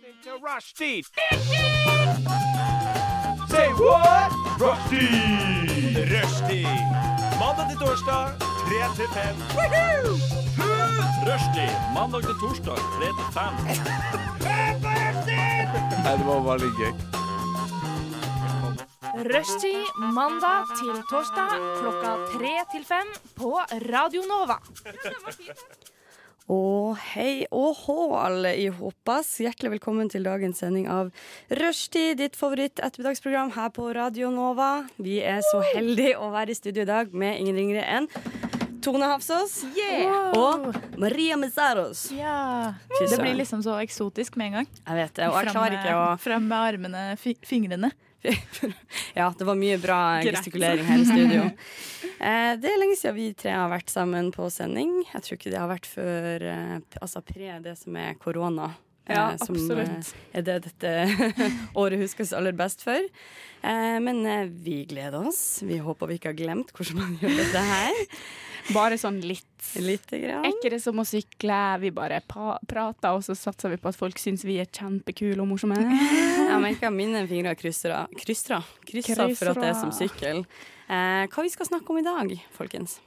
to Rushdie. Say what? Rushdie. Rushdie. Mandag til torsdag, 3 til 5. Rushdie mandag til torsdag 3 til 5. Nei, det var veldig gøy. Rushtid mandag til torsdag klokka tre til fem på Radio Nova. Og hei og hå, alle i Håpas. Hjertelig velkommen til dagens sending av Rushtid, ditt favoritt-ettermiddagsprogram her på Radio Nova. Vi er så heldige å være i studio i dag med ingen ringere enn Tone Hafsås og Maria Mezzaros. Ja. Det blir liksom så eksotisk med en gang. Jeg vet det, og jeg klarer ikke å Fram med armene, fingrene. Ja, det var mye bra gestikulering her i studio. Eh, det er lenge siden vi tre har vært sammen på sending. Jeg tror ikke det har vært før eh, altså pre det som er korona. eh, Ja, som eh, er det dette året huskes aller best for. Eh, men eh, vi gleder oss. Vi håper vi ikke har glemt hvordan man gjør dette her. Bare sånn litt. Lite grann. Er ikke det som å sykle? Vi bare prater, og så satser vi på at folk syns vi er kjempekule og morsomme. Jeg merker mine fingre krysser, krysser, krysser for at det er som sykkel. Eh, hva vi skal snakke om i dag, folkens?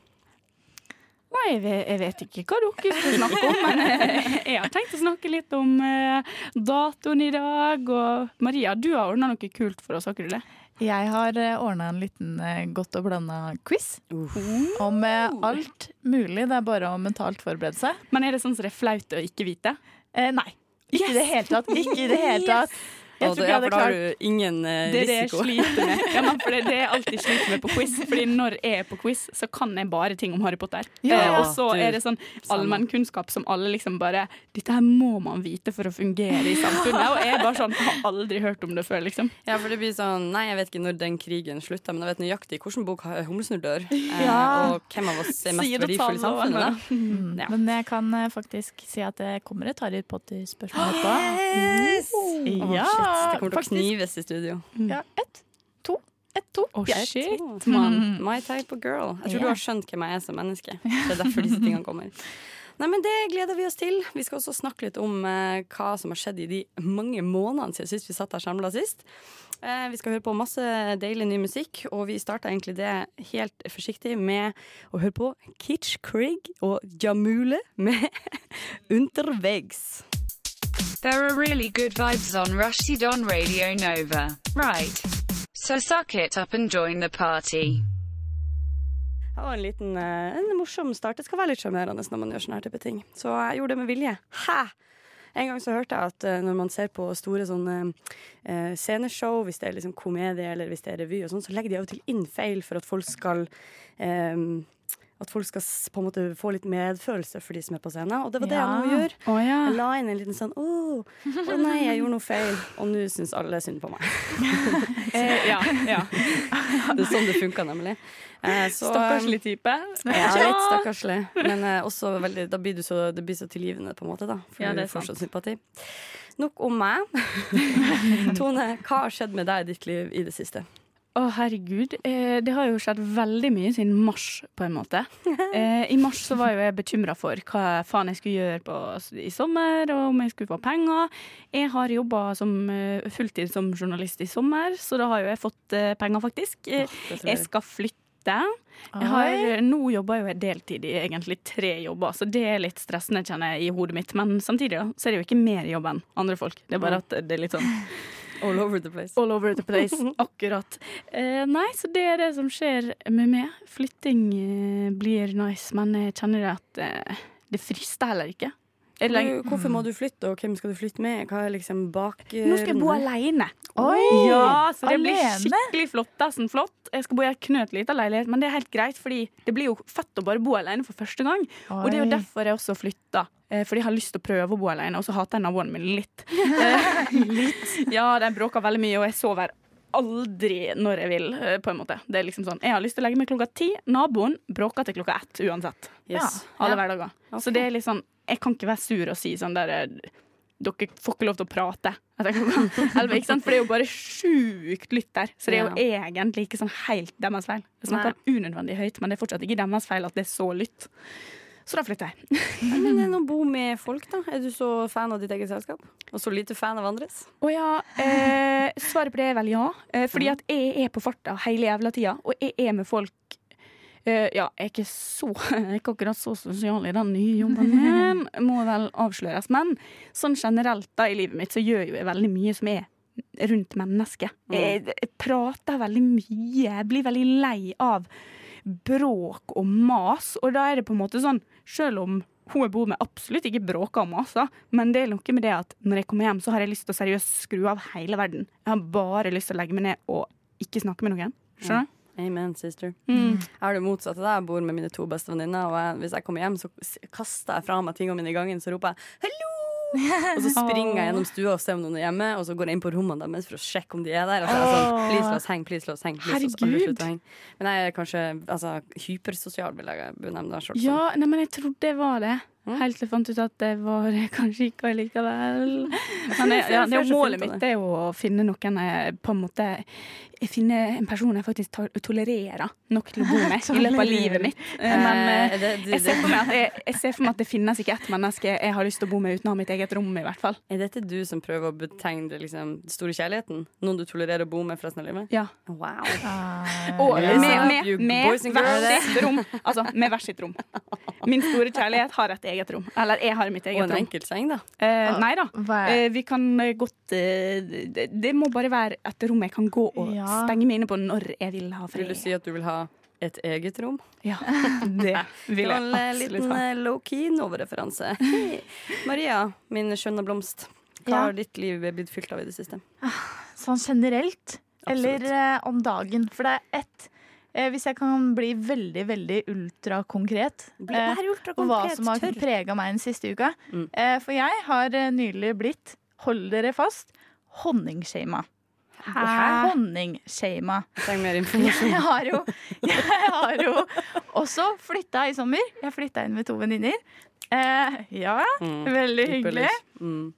Nei, jeg vet, jeg vet ikke hva dere skal snakke om, men eh, jeg har tenkt å snakke litt om eh, datoen i dag. Og Maria, du har ordna noe kult for oss, har ikke du det? Jeg har ordna en liten eh, godt og blanda quiz Uh. om eh, alt mulig. Det er bare å mentalt forberede seg. Men er det sånn som det er flaut å ikke vite? Eh, nei. Ikke i det hele tatt. Ikke i det hele tatt. Jeg tror ikke jeg ja, hadde for da har klart du ingen risiko Det er det jeg sliter med. Ja, men for det, det jeg alltid sliter med på quiz. Fordi når jeg er på quiz, så kan jeg bare ting om Harry Potter. Ja, eh, og så er det sånn allmennkunnskap som alle liksom bare Dette her må man vite for å fungere i samfunnet. Og jeg er bare sånn Har aldri hørt om det før, liksom. Ja, for det blir sånn Nei, jeg vet ikke når den krigen slutta, men jeg vet nøyaktig hvilken bok har- Humlesnurr dør. Eh, Ja. Og hvem av oss er mest verdifull i samfunnet. Mm, Ja. Men jeg kan eh, faktisk si at det kommer et Harry Potter-spørsmål etterpå. Yes! Åh, Ja, det kommer til å knives i studio. Ja, ett, to, ett, to. Oh, Ja, shit, to. mann. Mm. My type of girl. Jeg tror yeah. du har skjønt hvem jeg er som menneske. Det er derfor disse tingene kommer. Nei, men Det gleder vi oss til. Vi skal også snakke litt om eh, hva som har skjedd i de mange månedene siden sist vi satt her samla sist. Eh, vi skal høre på masse deilig ny musikk, og vi starta egentlig det helt forsiktig med å høre på Kitsch Krig og Jamule med Unterwegs. There are really good vibes on Rushdie on Radio Nova. Right. So suck it up and join the party. Det var en liten eh, en morsom start. Det skal være litt sjarmerende når man gjør sånne her type ting. Så jeg gjorde det med vilje. Hæ! En gang så hørte jeg at eh, når man ser på store sånne eh, sceneshow, hvis det er liksom komedie eller hvis det er revy, og sånn, så legger de av og til inn feil for at folk skal eh, at folk skal på en måte få litt medfølelse for de som er på scenen. Og det var det jeg nå gjorde. gjør. Å ja. Jeg la inn en liten sånn Å, å nei, jeg gjorde noe feil. Og nå syns alle synd på meg. Eh, ja, ja. Det er sånn det funka, nemlig. Eh, så, Stakkarslig type. Ja, litt stakkarslig. Men eh, også veldig, da blir du så, det blir så tilgivende, på en måte. da For Ja, det du er får sånn sympati. Nok om meg. Tone, hva har skjedd med deg i ditt liv i det siste? Å, herregud. Eh, det har jo skjedd veldig mye siden mars, på en måte. Eh, I mars så var jo jeg bekymra for hva faen jeg skulle gjøre på, i sommer, og om jeg skulle få penger. Jeg har jobba eh, fulltid som journalist i sommer, så da har jo jeg fått eh, penger, faktisk. Eh, jeg skal flytte. Jeg har, nå jobber jo jeg deltid i egentlig tre jobber, så det er litt stressende, kjenner jeg, i hodet mitt. Men samtidig da, så er det jo ikke mer jobb enn andre folk. Det er bare at det er litt sånn All over the place. all over the place. Akkurat. Eh, nei, så det er det som skjer med meg. Flytting eh, blir nice, men jeg kjenner det at eh, det frister heller ikke. Du, hvorfor må du flytte, og hvem skal du flytte med? Hva er liksom bak Nå skal jeg bo alene. Oi! Ja, så det blir alene? skikkelig sånn flott. Jeg skal bo i en knøtlite leilighet, men det er helt greit, fordi det blir jo fett å bare bo alene for første gang. Og det er jo derfor jeg også flytta. Eh, Fordi jeg har lyst til å prøve å bo alene, og så hater jeg naboene mine litt. Eh, litt? Ja, de bråker veldig mye, og jeg sover aldri når jeg vil, eh, på en måte. Det er liksom sånn, Jeg har lyst til å legge meg klokka ti, naboen bråker til klokka ett uansett. Yes. Alle Ja. hverdager. Okay. Så det er litt sånn Jeg kan ikke være sur og si sånn der eh, Dere får ikke lov til å prate etter klokka elleve. ikke sant? For det er jo bare sjukt lytt der. Så det er jo egentlig ikke sånn helt deres feil. Jeg snakker unødvendig høyt, men det er fortsatt ikke deres feil at det er så lytt. Så da flytter jeg. Men det noe bo med folk, da. Er du så fan av ditt eget selskap? Og så lite fan av andres? Å ja. Eh, svaret på det er vel ja. Eh, fordi at jeg er på farta hele jævla tida, og jeg er med folk eh, Ja, jeg er ikke så Jeg er ikke akkurat så sosial i den nye jobben, men må vel avsløres. Men sånn generelt da i livet mitt så gjør jo jeg veldig mye som er rundt mennesket. Jeg, jeg prater veldig mye. Jeg blir veldig lei av bråk og mas, og da er det på en måte sånn Selv om hun jeg bor med absolutt ikke bråker og maser, men det er noe med det at når jeg kommer hjem, så har jeg lyst til å seriøst skru av hele verden. Jeg har bare lyst til å legge meg ned og ikke snakke med noen. Skjønner? Amen, sister. Mm. Jeg har det motsatte. da. Jeg bor med mine to beste venninner, og jeg, hvis jeg kommer hjem, så kaster jeg fra meg tingene mine i gangen, så roper jeg 'hallo'! Og så springer jeg gjennom stua og ser om noen er hjemme, og så går jeg inn på rommene deres for å sjekke om de er der. Og så er jeg sånn, please la oss henge, please la oss henge. Herregud. henge. Men jeg er kanskje altså, hypersosial, vil jeg benevne det. Ja, nei, men jeg trodde jeg var det. Mm. Helt til jeg fant ut at det var kanskje ikke allikevel. Men jeg, ja, det er jo målet mitt det er jo å finne noen jeg på en måte jeg finner en person jeg faktisk tolererer nok til å bo med i løpet av livet mitt. Men eh, Eh, jeg ser, for meg at jeg, jeg ser for meg at det finnes ikke ett menneske jeg har lyst til å bo med uten å ha mitt eget rom, i hvert fall. er dette du som prøver å betegne liksom, store kjærligheten? Noen du tolererer å bo med for resten av livet? Ja. Wow. Og Listen med, med, med hvert sitt rom. Altså, med hvert sitt rom. Min store kjærlighet har et eget rom. Eller jeg har mitt Og eget en rom. enkelt seng, da. Eh, nei da. Eh, vi kan eh, godt eh, det, det må bare være et rom jeg kan gå og Ja. Stenge meg inne på når jeg vil ha fred. Vil du si at du vil ha et eget rom? Ja, det vil jeg absolutt jeg en eh, absolutt liten eh, low-key Nova-referanse. Maria, min skjønne blomst. Hva Ja. har ditt liv blitt fylt av i det siste? sånn generelt? Eller Absolutt. eh, om dagen? For det er ett eh, Hvis jeg kan bli veldig, veldig ultrakonkret eh, bare hva som har prega meg den siste uka. Mm. Eh, for jeg har eh, nylig blitt, hold dere fast, honningshama. Hæ? Honningshama. Trenger mer informasjon. Jeg har jo, jeg har jo også flytta i sommer. Jeg flytta inn med to venninner. Eh, ja, Mm. veldig hyggelig. Mm.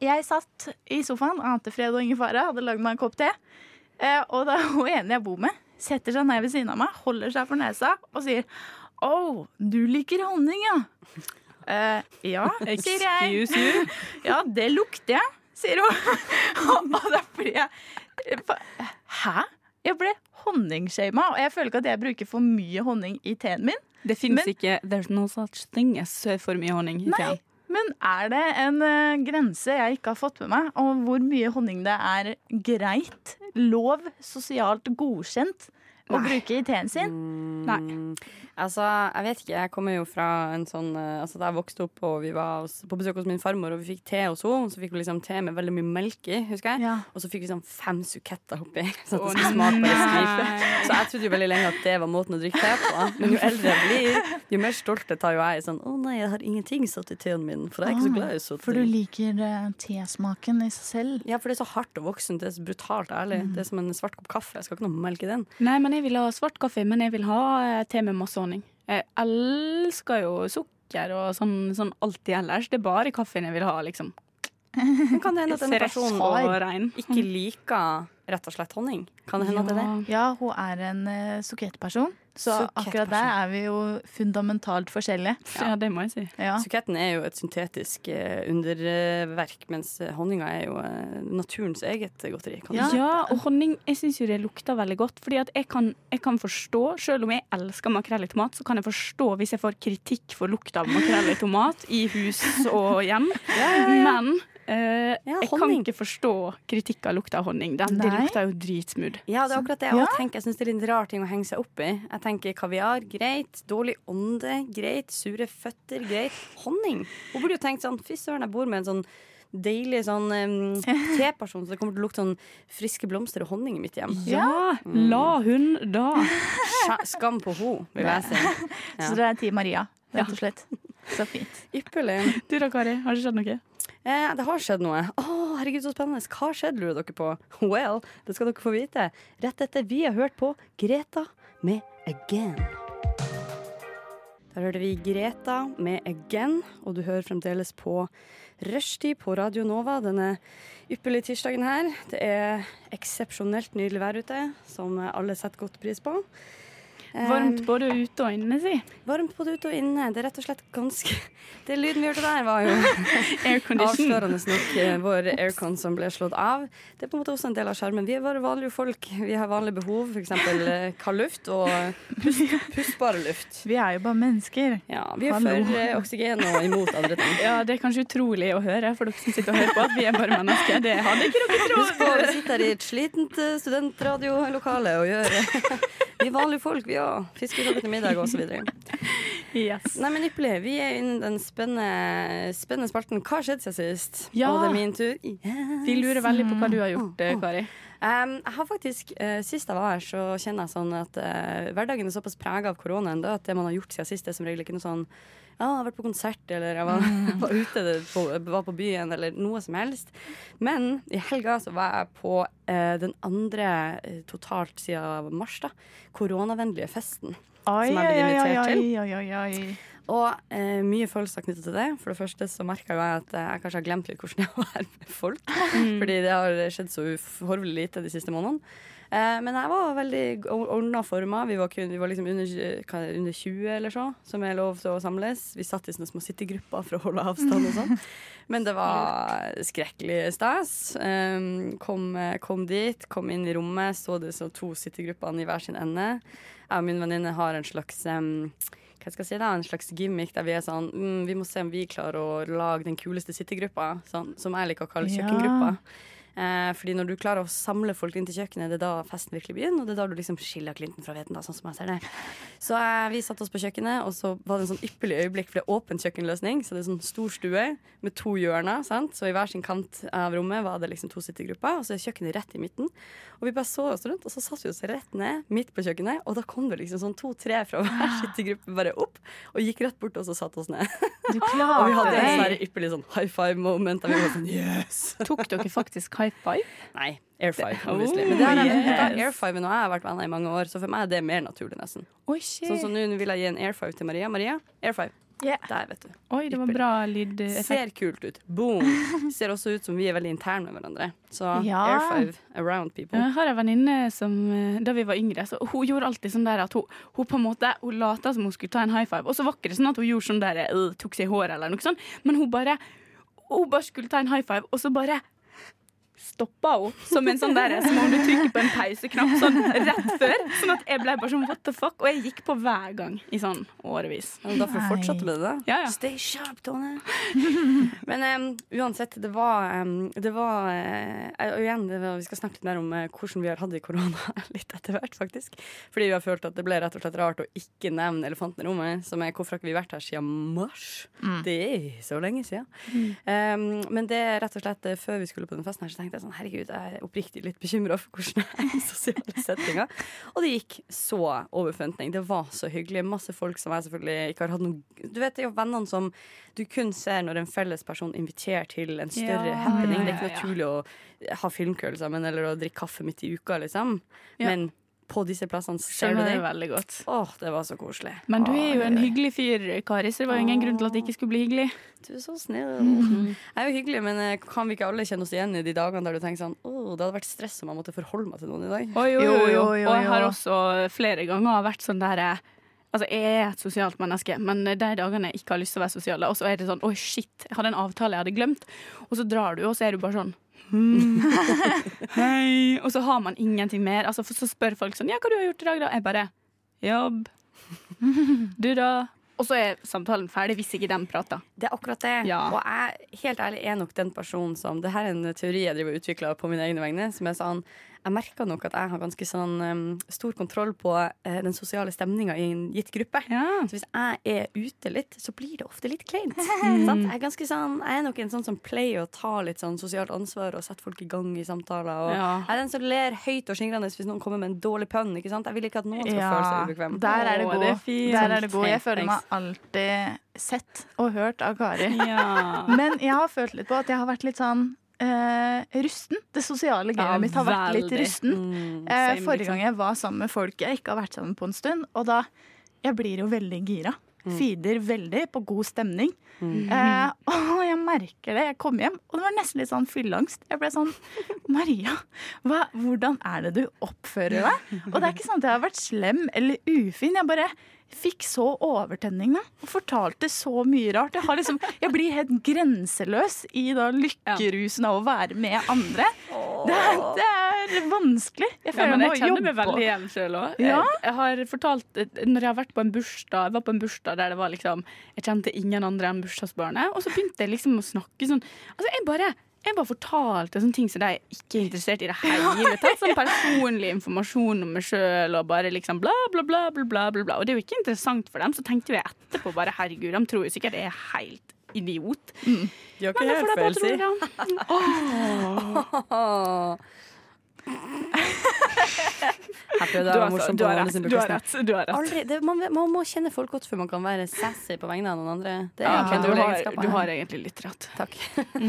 Jeg satt i sofaen, ante fred og ingen fare, hadde lagd meg en kopp te. Eh, og da hun ene jeg bor med, setter seg ned ved siden av meg, holder seg for nesa og sier Å, du liker honning, ja. Eh, ja, sier jeg. Ja, det lukter jeg, sier hun. og da blir jeg Hæ? Jeg ble honningshama, og jeg føler ikke at jeg bruker for mye honning i teen min. Det fins ikke There's no such thing as for mye honning i Nei. teen. Men er det en uh, grense jeg ikke har fått med meg, om hvor mye honning det er greit, lov, sosialt godkjent å bruke i teen sin? Nei. Mm, Altså, jeg vet ikke. Jeg kommer jo fra en sånn eh, Altså, Da jeg vokste opp og vi var på besøk hos min farmor, og vi fikk te hos henne, så fikk vi liksom te med veldig mye melk i, husker jeg. Ja. Og så fikk vi sånn fem suketter oppi. Sånn bare stripe. nei. Så jeg trodde jo veldig lenge at det var måten å drikke te på. Men jo eldre jeg blir, jo mer stolte tar jo jeg i sånn Å nei, jeg har ingenting satt i teen min, for jeg er ikke så glad i søtt. For du liker eh, tesmaken i seg selv? Ja, for det er så hardt og voksent. Det er så brutalt ærlig. Det er som en svart kopp kaffe. Jeg skal ikke noe melk i den. Nei, men jeg vil ha svart kaffe, men jeg vil ha eh, te med masse honning. Jeg elsker jo sukker og sånn, sånn alltid ellers. Det er bare kaffen jeg vil ha, liksom. Men kan det hende at en personen person og rein. ikke liker rett og slett honning? Kan det hende at det er det? Ja, hun er en uh, sukettperson, så akkurat der er vi jo fundamentalt forskjellige. Ja, det må jeg si. Ja. Suketten er jo et syntetisk eh, underverk, mens honninga er jo eh, naturens eget godteri. Kan du Ja, og honning jeg syns jo det lukter veldig godt. Fordi at jeg kan, jeg kan forstå, selv om jeg elsker makrell i tomat, så kan jeg forstå hvis jeg får kritikk for lukta av makrell i tomat i hus og hjem. Men eh, Ja, jeg kan ikke forstå kritikk av lukta av honning. Den, det lukter jo dritsmooth. Ja, det er akkurat det jeg Ja. tenker. Jeg syns det er litt rar ting å henge seg opp i. Jeg tenker kaviar, greit. Dårlig ånde, greit. Sure føtter, greit. Honning. Hun burde jo tenkt sånn Fy søren, jeg bor med en sånn deilig sånn um, teperson, så det kommer til å lukte sånn friske blomster og honning i mitt hjem. Ja, la hun da. Skam på ho, vil jeg si. Ja. Så det er Team Maria, rett og slett. Så fint. Ypperlig. Du da, Kari, har det skjedd noe? Eh, det har skjedd noe. Å, herregud, så spennende. Hva har skjedd, lurer dere på? Well, det skal dere få vite. Rett etter vi har hørt på Greta med Again. Der hørte vi Greta med Again, og du hører fremdeles på Rushtid på Radio Nova denne ypperlige tirsdagen her. Det er eksepsjonelt nydelig vær ute, som alle setter godt pris på. Varmt både ute og inne, si. Varmt både ute og inne. Det er rett og slett ganske Det lyden vi hørte der, var jo avslørende nok eh, vår aircon som ble slått av. Det er på en måte også en del av skjermen. Vi er bare vanlige folk. Vi har vanlige behov, f.eks. kald luft og pust, pustbare luft. Vi er jo bare mennesker. Ja, vi er for eh, oksygen og imot andre ting. Ja, det er kanskje utrolig å høre for dere som sitter og hører på at vi er bare mennesker. Det hadde ikke dere trodd. Husk på, vi sitter her i et slitent eh, studentradiolokale og gjør Vi er vanlige folk, vi òg. Fiskekake til middag osv. Yes. Nei, men ypperlig. Vi er innen den spennende, spennende spalten Hva skjedde siden sist? Ja. Og det er min tur. Vi lurer veldig på hva du har gjort, mm. Kari. Um, jeg har faktisk, uh, Sist jeg var her, så kjenner jeg sånn at uh, hverdagen er såpass prega av koronaen da, at det man har gjort siden sist, er som regel ikke noe sånn ja, jeg har vært på konsert, eller jeg var, var ute på, var på byen, eller noe som helst. Men i helga så var jeg på eh, den andre eh, totalt siden mars, da, koronavennlige festen. Oi, Som jeg ble invitert til. Og eh, mye følelser knyttet til det. For det første så merka jeg at jeg kanskje har glemt litt hvordan det å være med folk. Fordi det har skjedd så uforholdsmessig lite de siste månedene. Eh, men jeg var veldig ordna forma. Vi var, kun, vi var liksom under, er det, under 20 eller så, som er lov til å samles. Vi satt i sånne små sittegrupper for å holde avstand og sånn. Men det var skrekkelig stas. Um, kom, kom dit, kom inn i rommet, så det så to sittegruppene i hver sin ende. Jeg og min venninne har en slags um, hva skal jeg si da, en slags gimmick der vi er sånn mm, Vi må se om vi klarer å lage den kuleste sittegruppa, sånn, som jeg liker å kalle Ja. Eh, fordi når du klarer å samle folk inn til kjøkkenet, det er da festen virkelig begynner, og det er da du liksom skiller klinten fra hveten, sånn som jeg ser det. Så eh, vi satte oss på kjøkkenet, og så var det en sånn ypperlig øyeblikk, for det er åpen kjøkkenløsning, så det er sånn stor stue med to hjørner, sant? så i hver sin kant av rommet var det liksom to sittegrupper, og så er kjøkkenet rett i midten. Og vi bare så oss rundt, og så satt vi oss rett ned midt på kjøkkenet, og da kom det liksom sånn to-tre fra hver sittegruppe bare opp, og gikk rett bort og så satte oss ned. Du Og vi hadde en sånn ypperlig sånn high five moment, der vi var sånn yes! Tok dere faktisk high five? Nei, air five, Oh, obviously. Men det har jeg, yes. air five og jeg har vært venner i mange år, så for meg er det mer naturlig, nesten. Oi, shit. Sånn som nå vil jeg gi en air five til Maria. Maria, air five. Yeah. Der, vet du. Oi, det var bra lydeffekt. Ser kult ut. Boom. Ser også ut som vi er veldig interne med hverandre. Så Ja. air five around people. Jeg har en venninne som eh, da vi var yngre, så hun gjorde alltid sånn der at hun, hun på en måte Hun lata som hun skulle ta en high five, og så var det sånn at hun gjorde sånn der øh, tok seg i håret eller noe sånt, men hun bare Hun bare skulle ta en high five, og så bare stoppa henne som en sånn der Som om du trykker på en pauseknapp sånn rett før. Sånn at jeg ble bare sånn what the fuck, og jeg gikk på hver gang i sånn årevis. Ja, men da fortsatte du med det. Ja, ja. Stay sharp, Tone. Men um, uansett, det var, um, det var uh, Og igjen, var, vi skal snakke litt mer om uh, hvordan vi har hatt det i korona litt etter hvert, faktisk. Fordi vi har følt at det ble rett og slett rart å ikke nevne elefanten i rommet. Som er hvorfor har vi vært her siden mars? Det er så lenge siden. Em, men det er rett og slett eh, før vi skulle på den festen her, så tenkte jeg sånn herregud, jeg er oppriktig litt bekymra for hvordan jeg er i sosiale settinger. Og det gikk så over forventning. Det var så hyggelig. Masse folk som jeg selvfølgelig ikke har hatt noe Du vet, det er jo vennene som du kun ser når en felles person inviterer til en større Ja, happening. ja, Det er ikke ja, ja. naturlig å ha filmkveld sammen eller å drikke kaffe midt i uka, liksom. Ja. Men på disse plassene ser du Skjønner det. det veldig godt. Åh, det var så koselig. Men du er jo en hyggelig fyr, Kari, så det var jo ingen grunn til at det ikke skulle bli hyggelig. Du er så snill. Jeg er jo hyggelig, men eh, kan vi ikke alle kjenne oss igjen i de dagene der du tenker sånn Åh, det hadde vært stress om jeg måtte forholde meg til noen i dag. Oi, jo, Jo, jo, jo. jo, jo, Og jeg har også flere ganger vært sånn der eh, Altså, jeg er et sosialt menneske, men de dagene jeg ikke har lyst til å være sosial, og så er det sånn Oi, shit, jeg hadde en avtale jeg hadde glemt. Og så drar du, og så er du bare sånn hmm. Hei. Og så har man ingenting mer. Altså, så spør folk sånn Ja, hva du har gjort i dag, da? Jeg bare Jobb. Du, da? Og så er samtalen ferdig hvis ikke de prater. Det er akkurat det. Ja. Og jeg helt ærlig er nok den personen som Det her er en teori jeg driver og utvikler på mine egne vegne. Som er sånn Jeg merker nok at jeg har ganske sånn um, stor kontroll på uh, den sosiale stemninga i en gitt gruppe. Ja. Så hvis jeg er ute litt, så blir det ofte litt kleint. Mm. Jeg er ganske sånn Jeg er nok en sånn som pleier å ta litt sånn sosialt ansvar og sette folk i gang i samtaler. Og Ja. Jeg er den som ler høyt og skingrende hvis noen kommer med en dårlig pønn. Ikke sant? Jeg vil ikke at noen skal føle seg ubekvem. der er det god. er. Der er det god. Jeg føler meg alltid sett og hørt av Kari. ja. Men jeg har følt litt på at jeg har vært litt sånn eh, rusten. Det sosiale gamet Ja, mitt har vært litt rusten. Mm, Eh, forrige liksom. gang jeg var sammen med folk jeg ikke har vært sammen på en stund, og da Jeg blir jo veldig gira. feeder veldig på god stemning. Eh, og jeg merker det. Jeg kom hjem, og det var nesten litt sånn fylleangst. Jeg ble sånn Maria, hva, hvordan er det du oppfører deg? Og det er ikke sånn at jeg har vært slem eller ufin. Jeg bare fikk så overtenning da, og fortalte så mye rart. Jeg, har liksom, jeg blir helt grenseløs i da lykkerusen av å være med andre. Det er, det er vanskelig. Jeg Ja, føler men jeg jeg kjenner meg veldig igjen sjøl òg. Ja. Jeg, jeg har fortalt Når jeg har vært på en bursdag Jeg var på en bursdag der det var liksom Jeg kjente ingen andre enn bursdagsbarnet, og så begynte jeg liksom å snakke sånn Altså, jeg bare jeg bare fortalte sånne ting som de ikke er interessert i det hele tatt. Sånn personlig informasjon om meg sjøl og bare liksom bla, bla, bla, bla, bla, bla. Og det er jo ikke interessant for dem. Så tenkte vi etterpå bare herregud, de tror jo sikkert jeg er helt idiot. De har ikke Men det får de bare tro, da. Jeg prøvde Du har, morsom du har rett. Du har rett. Du har rett. Aldri, det, man, man må kjenne folk godt før man kan være sassy på vegne av noen andre. Det er Ja, du, har, du har egentlig litt rett. Takk.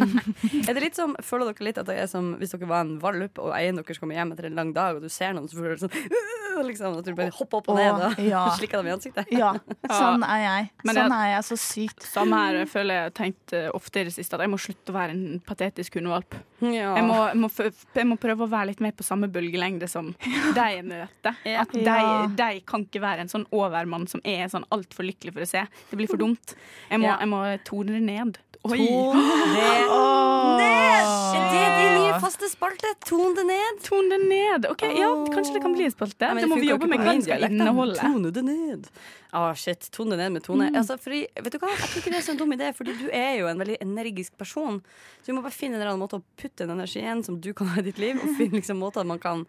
er det litt som, Føler dere litt at det er som hvis dere var en valp, og eieren deres kommer hjem etter en lang dag, og du ser noen, så føler du sånn «Åh!» liksom, At du bare hopper opp og ned og ja. slikker dem i ansiktet? Ja, sånn er jeg. Sånn jeg- er jeg så sykt. Samme her. Føler jeg har tenkt eh, ofte i det siste at jeg må slutte å være en patetisk hundevalp. Ja. Jeg, må, jeg, må, jeg må prøve å være litt mer på samme bølgelengde som de jeg møter. At de, de kan ikke være en sånn overmann som er sånn altfor lykkelig for å se. Det blir for dumt. Jeg må, jeg må tone det ned. Ton det ned! Er det din nye faste spalte? Ton det ned? Tone det ned. Ok, Ja, kanskje det kan bli en spalte. Ja, men det må vi jobbe med hva skal inneholde. Tone det ned. Ah, shit. Tone det ned med Tone. Mm. Altså, fordi, vet du hva? Jeg tror ikke det er så en dum idé, fordi du er jo en veldig energisk person. Så du må bare finne en eller annen måte å putte den energien som du kan ha i ditt liv, og finne liksom måter man kan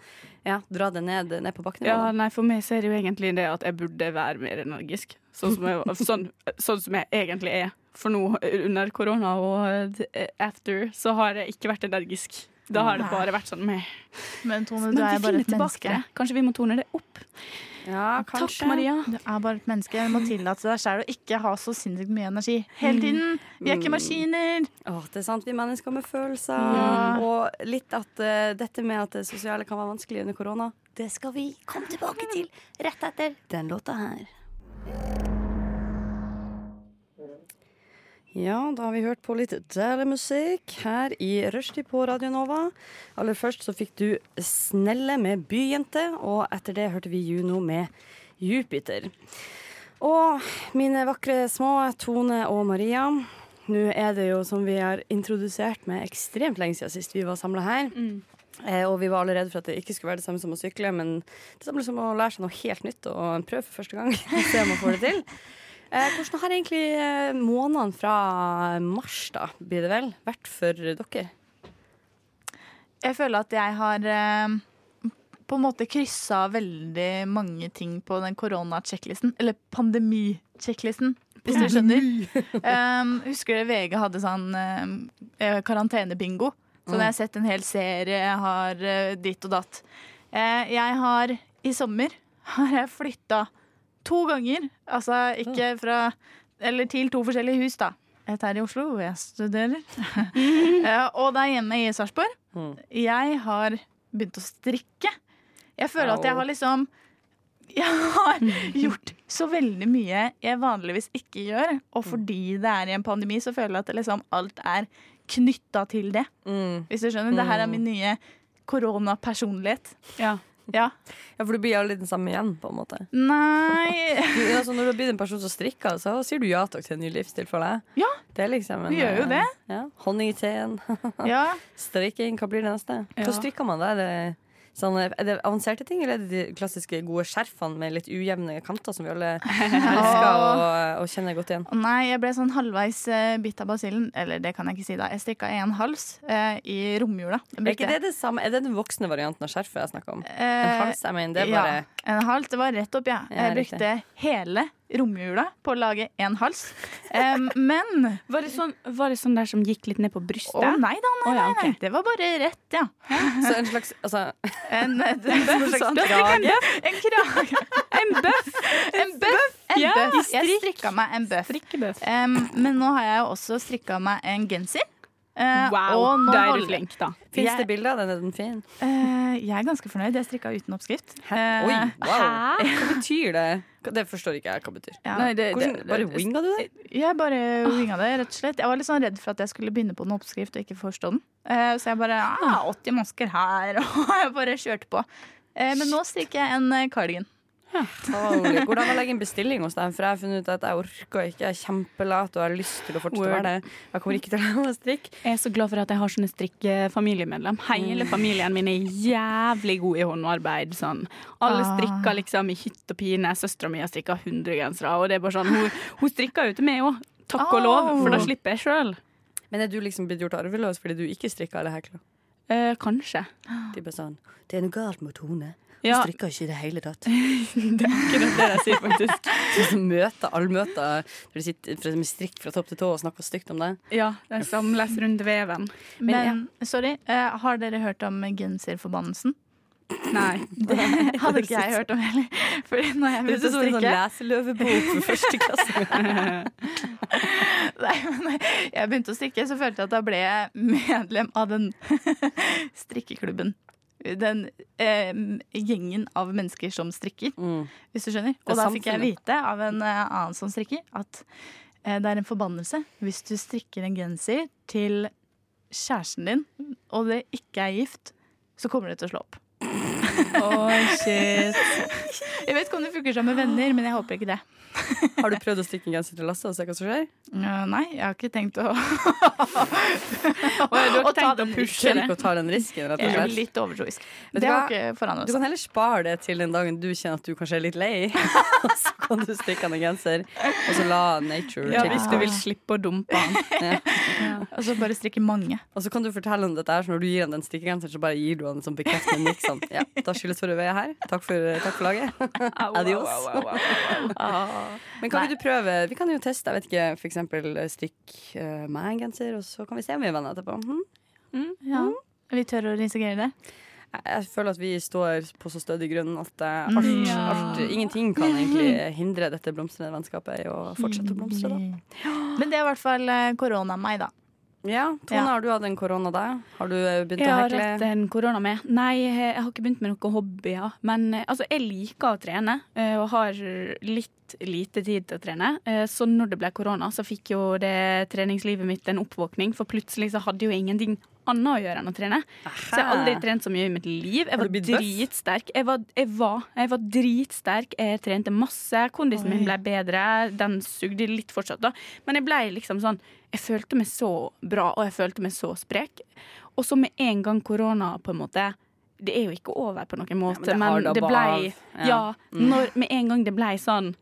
ja, dra det ned, ned på bakken. Ja, nei, For meg så er det jo egentlig det at jeg burde være mer energisk. Sånn som jeg, sånn, sånn som jeg egentlig er. For nå under korona og eh, after så har jeg ikke vært energisk. Da har det bare vært sånn med. Men Tone, du er bare et menneske. Kanskje vi må tone det opp. Ja, Takk. Maria. Du er bare et menneske. Du må tillate deg selv å ikke ha så sinnssykt mye energi hele tiden. Vi er ikke maskiner. Åh, det er sant, vi mennesker med følelser. Ja. Og litt at uh, dette med at det sosiale kan være vanskelig under korona, det skal vi komme tilbake til rett etter den låta her. Ja, da har vi hørt på litt deilig musikk her i Rushtid på Radio Nova. Aller først så fikk du Snelle med Byjente, og etter det hørte vi Juno med Jupiter. Og mine vakre små Tone og Maria. Nå er det jo som vi har introdusert med ekstremt lenge siden sist vi var samla her. Eh, og vi var alle redd for at det ikke skulle være det samme som å sykle, men det samme som å lære seg noe helt nytt og prøve for første gang. Se om man får det til. Eh, hvordan har egentlig eh, månedene fra mars, da, blir det vel, vært for dere? Jeg føler at jeg har eh, på en måte kryssa veldig mange ting på den korona-sjekklisten. Eller pandemi-sjekklisten, hvis du skjønner. um, husker dere VG hadde sånn um, eh, karantenebingo? Så da har jeg sett en hel serie, jeg har eh, ditt og datt. Eh, jeg har i sommer har jeg flytta to ganger. Altså ikke fra Eller til to forskjellige hus, da. Et her i Oslo, hvor jeg studerer. Eh, og der er hjemme i Sarpsborg. Mm. Jeg har begynt å strikke. Jeg føler at jeg har liksom Jeg har gjort så veldig mye jeg vanligvis ikke gjør. Og fordi det er i en pandemi, så føler jeg at liksom alt er knytta til det. Hvis du skjønner. Det her er min nye koronapersonlighet. Ja. Ja. Ja, For du blir aldri den samme igjen, på en måte. Nei Du, altså, når du har blitt en person som strikker, så sier du ja takk til en ny livsstil for deg. Ja. Det er liksom en, vi gjør jo det. eh, Ja. Honning i teen. Ja. Strikking, hva blir det neste? Hva strikker man da? Er det, sånn, er det avanserte ting, eller er det de klassiske gode skjerfene med litt ujevne kanter som vi alle elsker og, og kjenner godt igjen? Nei, jeg ble sånn halvveis eh, bitt av basillen. Eller det kan jeg ikke si, da. Jeg strikka en hals eh, i romjula. Er ikke det det samme? Er det den voksne varianten av skjerfet jeg snakker om? En Eh, hals, jeg mener, det er bare Ja, en hals. Det var rett opp, ja. Ja, Jeg brukte hele romjula på å lage en hals. Em, men Var, det sånn, var det sånn der som gikk litt ned på brystet? Å nei da, nei, oh, ja, okay. nei. Det var bare rett, ja. Så en slags altså, En, en, en, slags sånn. krage? En krage. En bøff! En bøff! En Ja, bøff. Jeg strikk. strikka meg en bøff. Um, men nå har jeg jo også strikka meg en genser. Eh, Wow, og nå er du flink, da. Fins Jeg- det bilder av den? Er den fin? Eh, jeg er ganske fornøyd. Jeg strikka uten oppskrift. Eh, Oi, wow. Hva betyr det? Det forstår ikke jeg hva betyr. ja. Nei, det, Hvordan, det- bare winga du det? Jeg bare winga det, rett og slett. Jeg var litt sånn redd for at jeg skulle begynne på en oppskrift og ikke forstå den. Eh, så jeg bare ah, 80 masker her, og jeg bare kjørte på. Eh, men nå strikker jeg en cardigan. Holy. Hvordan å legge inn bestilling hos dem, For jeg har funnet ut at jeg orker ikke, jeg er kjempelat og har lyst til å fortsette å være det. Jeg kommer ikke til å lære strikke. Jeg er så glad for at jeg har sånne strikkefamiliemedlem. Hele familien min er jævlig god i håndarbeid. Sånn. Alle Ah. strikker liksom i hytt og pine. Søstera mi har strikka 100 gensere, og det er bare sånn Hun, hun strikker jo til meg òg. Takk og lov, for da slipper jeg sjøl. Men er du liksom blitt gjort arveløs fordi du ikke strikker eller hekler? Eh, kanskje. De bare sånn Det er noe galt med Tone. Hun Ja. strikker ikke i det hele tatt. Det er akkurat det jeg sier, faktisk. Som møter, allmøter der du sitter med strikk fra topp til tå og snakker stygt om det. Ja, det er samles rundt veven. Men sorry, uh, har dere hørt om genserforbannelsen? Nei. Det hadde ikke jeg hørt om heller. For når jeg Det høres å som en sånn strikke leseløvebok for første klasse. Nei, men jeg begynte å strikke, så følte jeg at da ble jeg medlem av den strikkeklubben. Den eh, gjengen av mennesker som strikker, Mm. hvis du skjønner. Er Og da fikk jeg vite av en eh, annen som strikker, at eh, det er en forbannelse hvis du strikker en genser til kjæresten din, og det ikke er gift, så kommer det til å slå opp. Oi, shit. Jeg vet ikke om det funker sammen med venner, men jeg håper ikke det. Har du prøvd å strikke en genser til Lasse og se hva som skjer? Uh, nei, jeg har ikke tenkt å du har tenkt å pushe det? ikke å ta den risken, rett og Jeg slett. litt overtroisk. Det har ikke forandret Du kan heller spare det til den dagen du kjenner at du kanskje er litt lei. Så kan du strikke en genser, og så la nature Ja, hvis du vil slippe å dumpe han. Og så bare strikke mange. Og så kan du fortelle om dette her, så når du gir han den stikkegenseren, så bare gir du han en sånn bekreftende nikk. Sånn. Ja, da skyldes for du er her. Takk for, takk for laget. Adios. Men kan vi du prøve? Vi kan jo teste, jeg vet ikke, for eksempel strikk uh, meg en genser, og så kan vi se om vi er venner etterpå. Hm? Ja. Vi tør å risikere det. Jeg, jeg føler at vi står på så stødig grunn at eh, alt, Ja. alt, ingenting kan egentlig hindre dette blomstrende vennskapet i å fortsette å blomstre. Da. Men det er i hvert fall eh, korona meg, da. Ja, Tone, har du hatt en korona deg? Har du eh, begynt Jeg å har hatt en korona med. Nei, jeg jeg har ikke begynt med noen hobbyer. Men eh, altså, jeg liker å trene, eh, og har litt lite tid til å trene. Så når det ble korona, så fikk jo det treningslivet mitt en oppvåkning. For plutselig så hadde jeg jo ingenting annet å gjøre enn å trene. Så jeg har aldri trent så mye i mitt liv. Jeg var dritsterk. Jeg var, jeg, var, jeg var dritsterk. Jeg trente masse. Kondisen min ble bedre. Den sugde litt fortsatt, da. Men jeg ble liksom sånn Jeg følte meg så bra, og jeg følte meg så sprek. Og så med en gang korona, på en måte Det er jo ikke over på noen måte, det men det ble. Ja. Ja. Mm. når, med en gang det ble sånn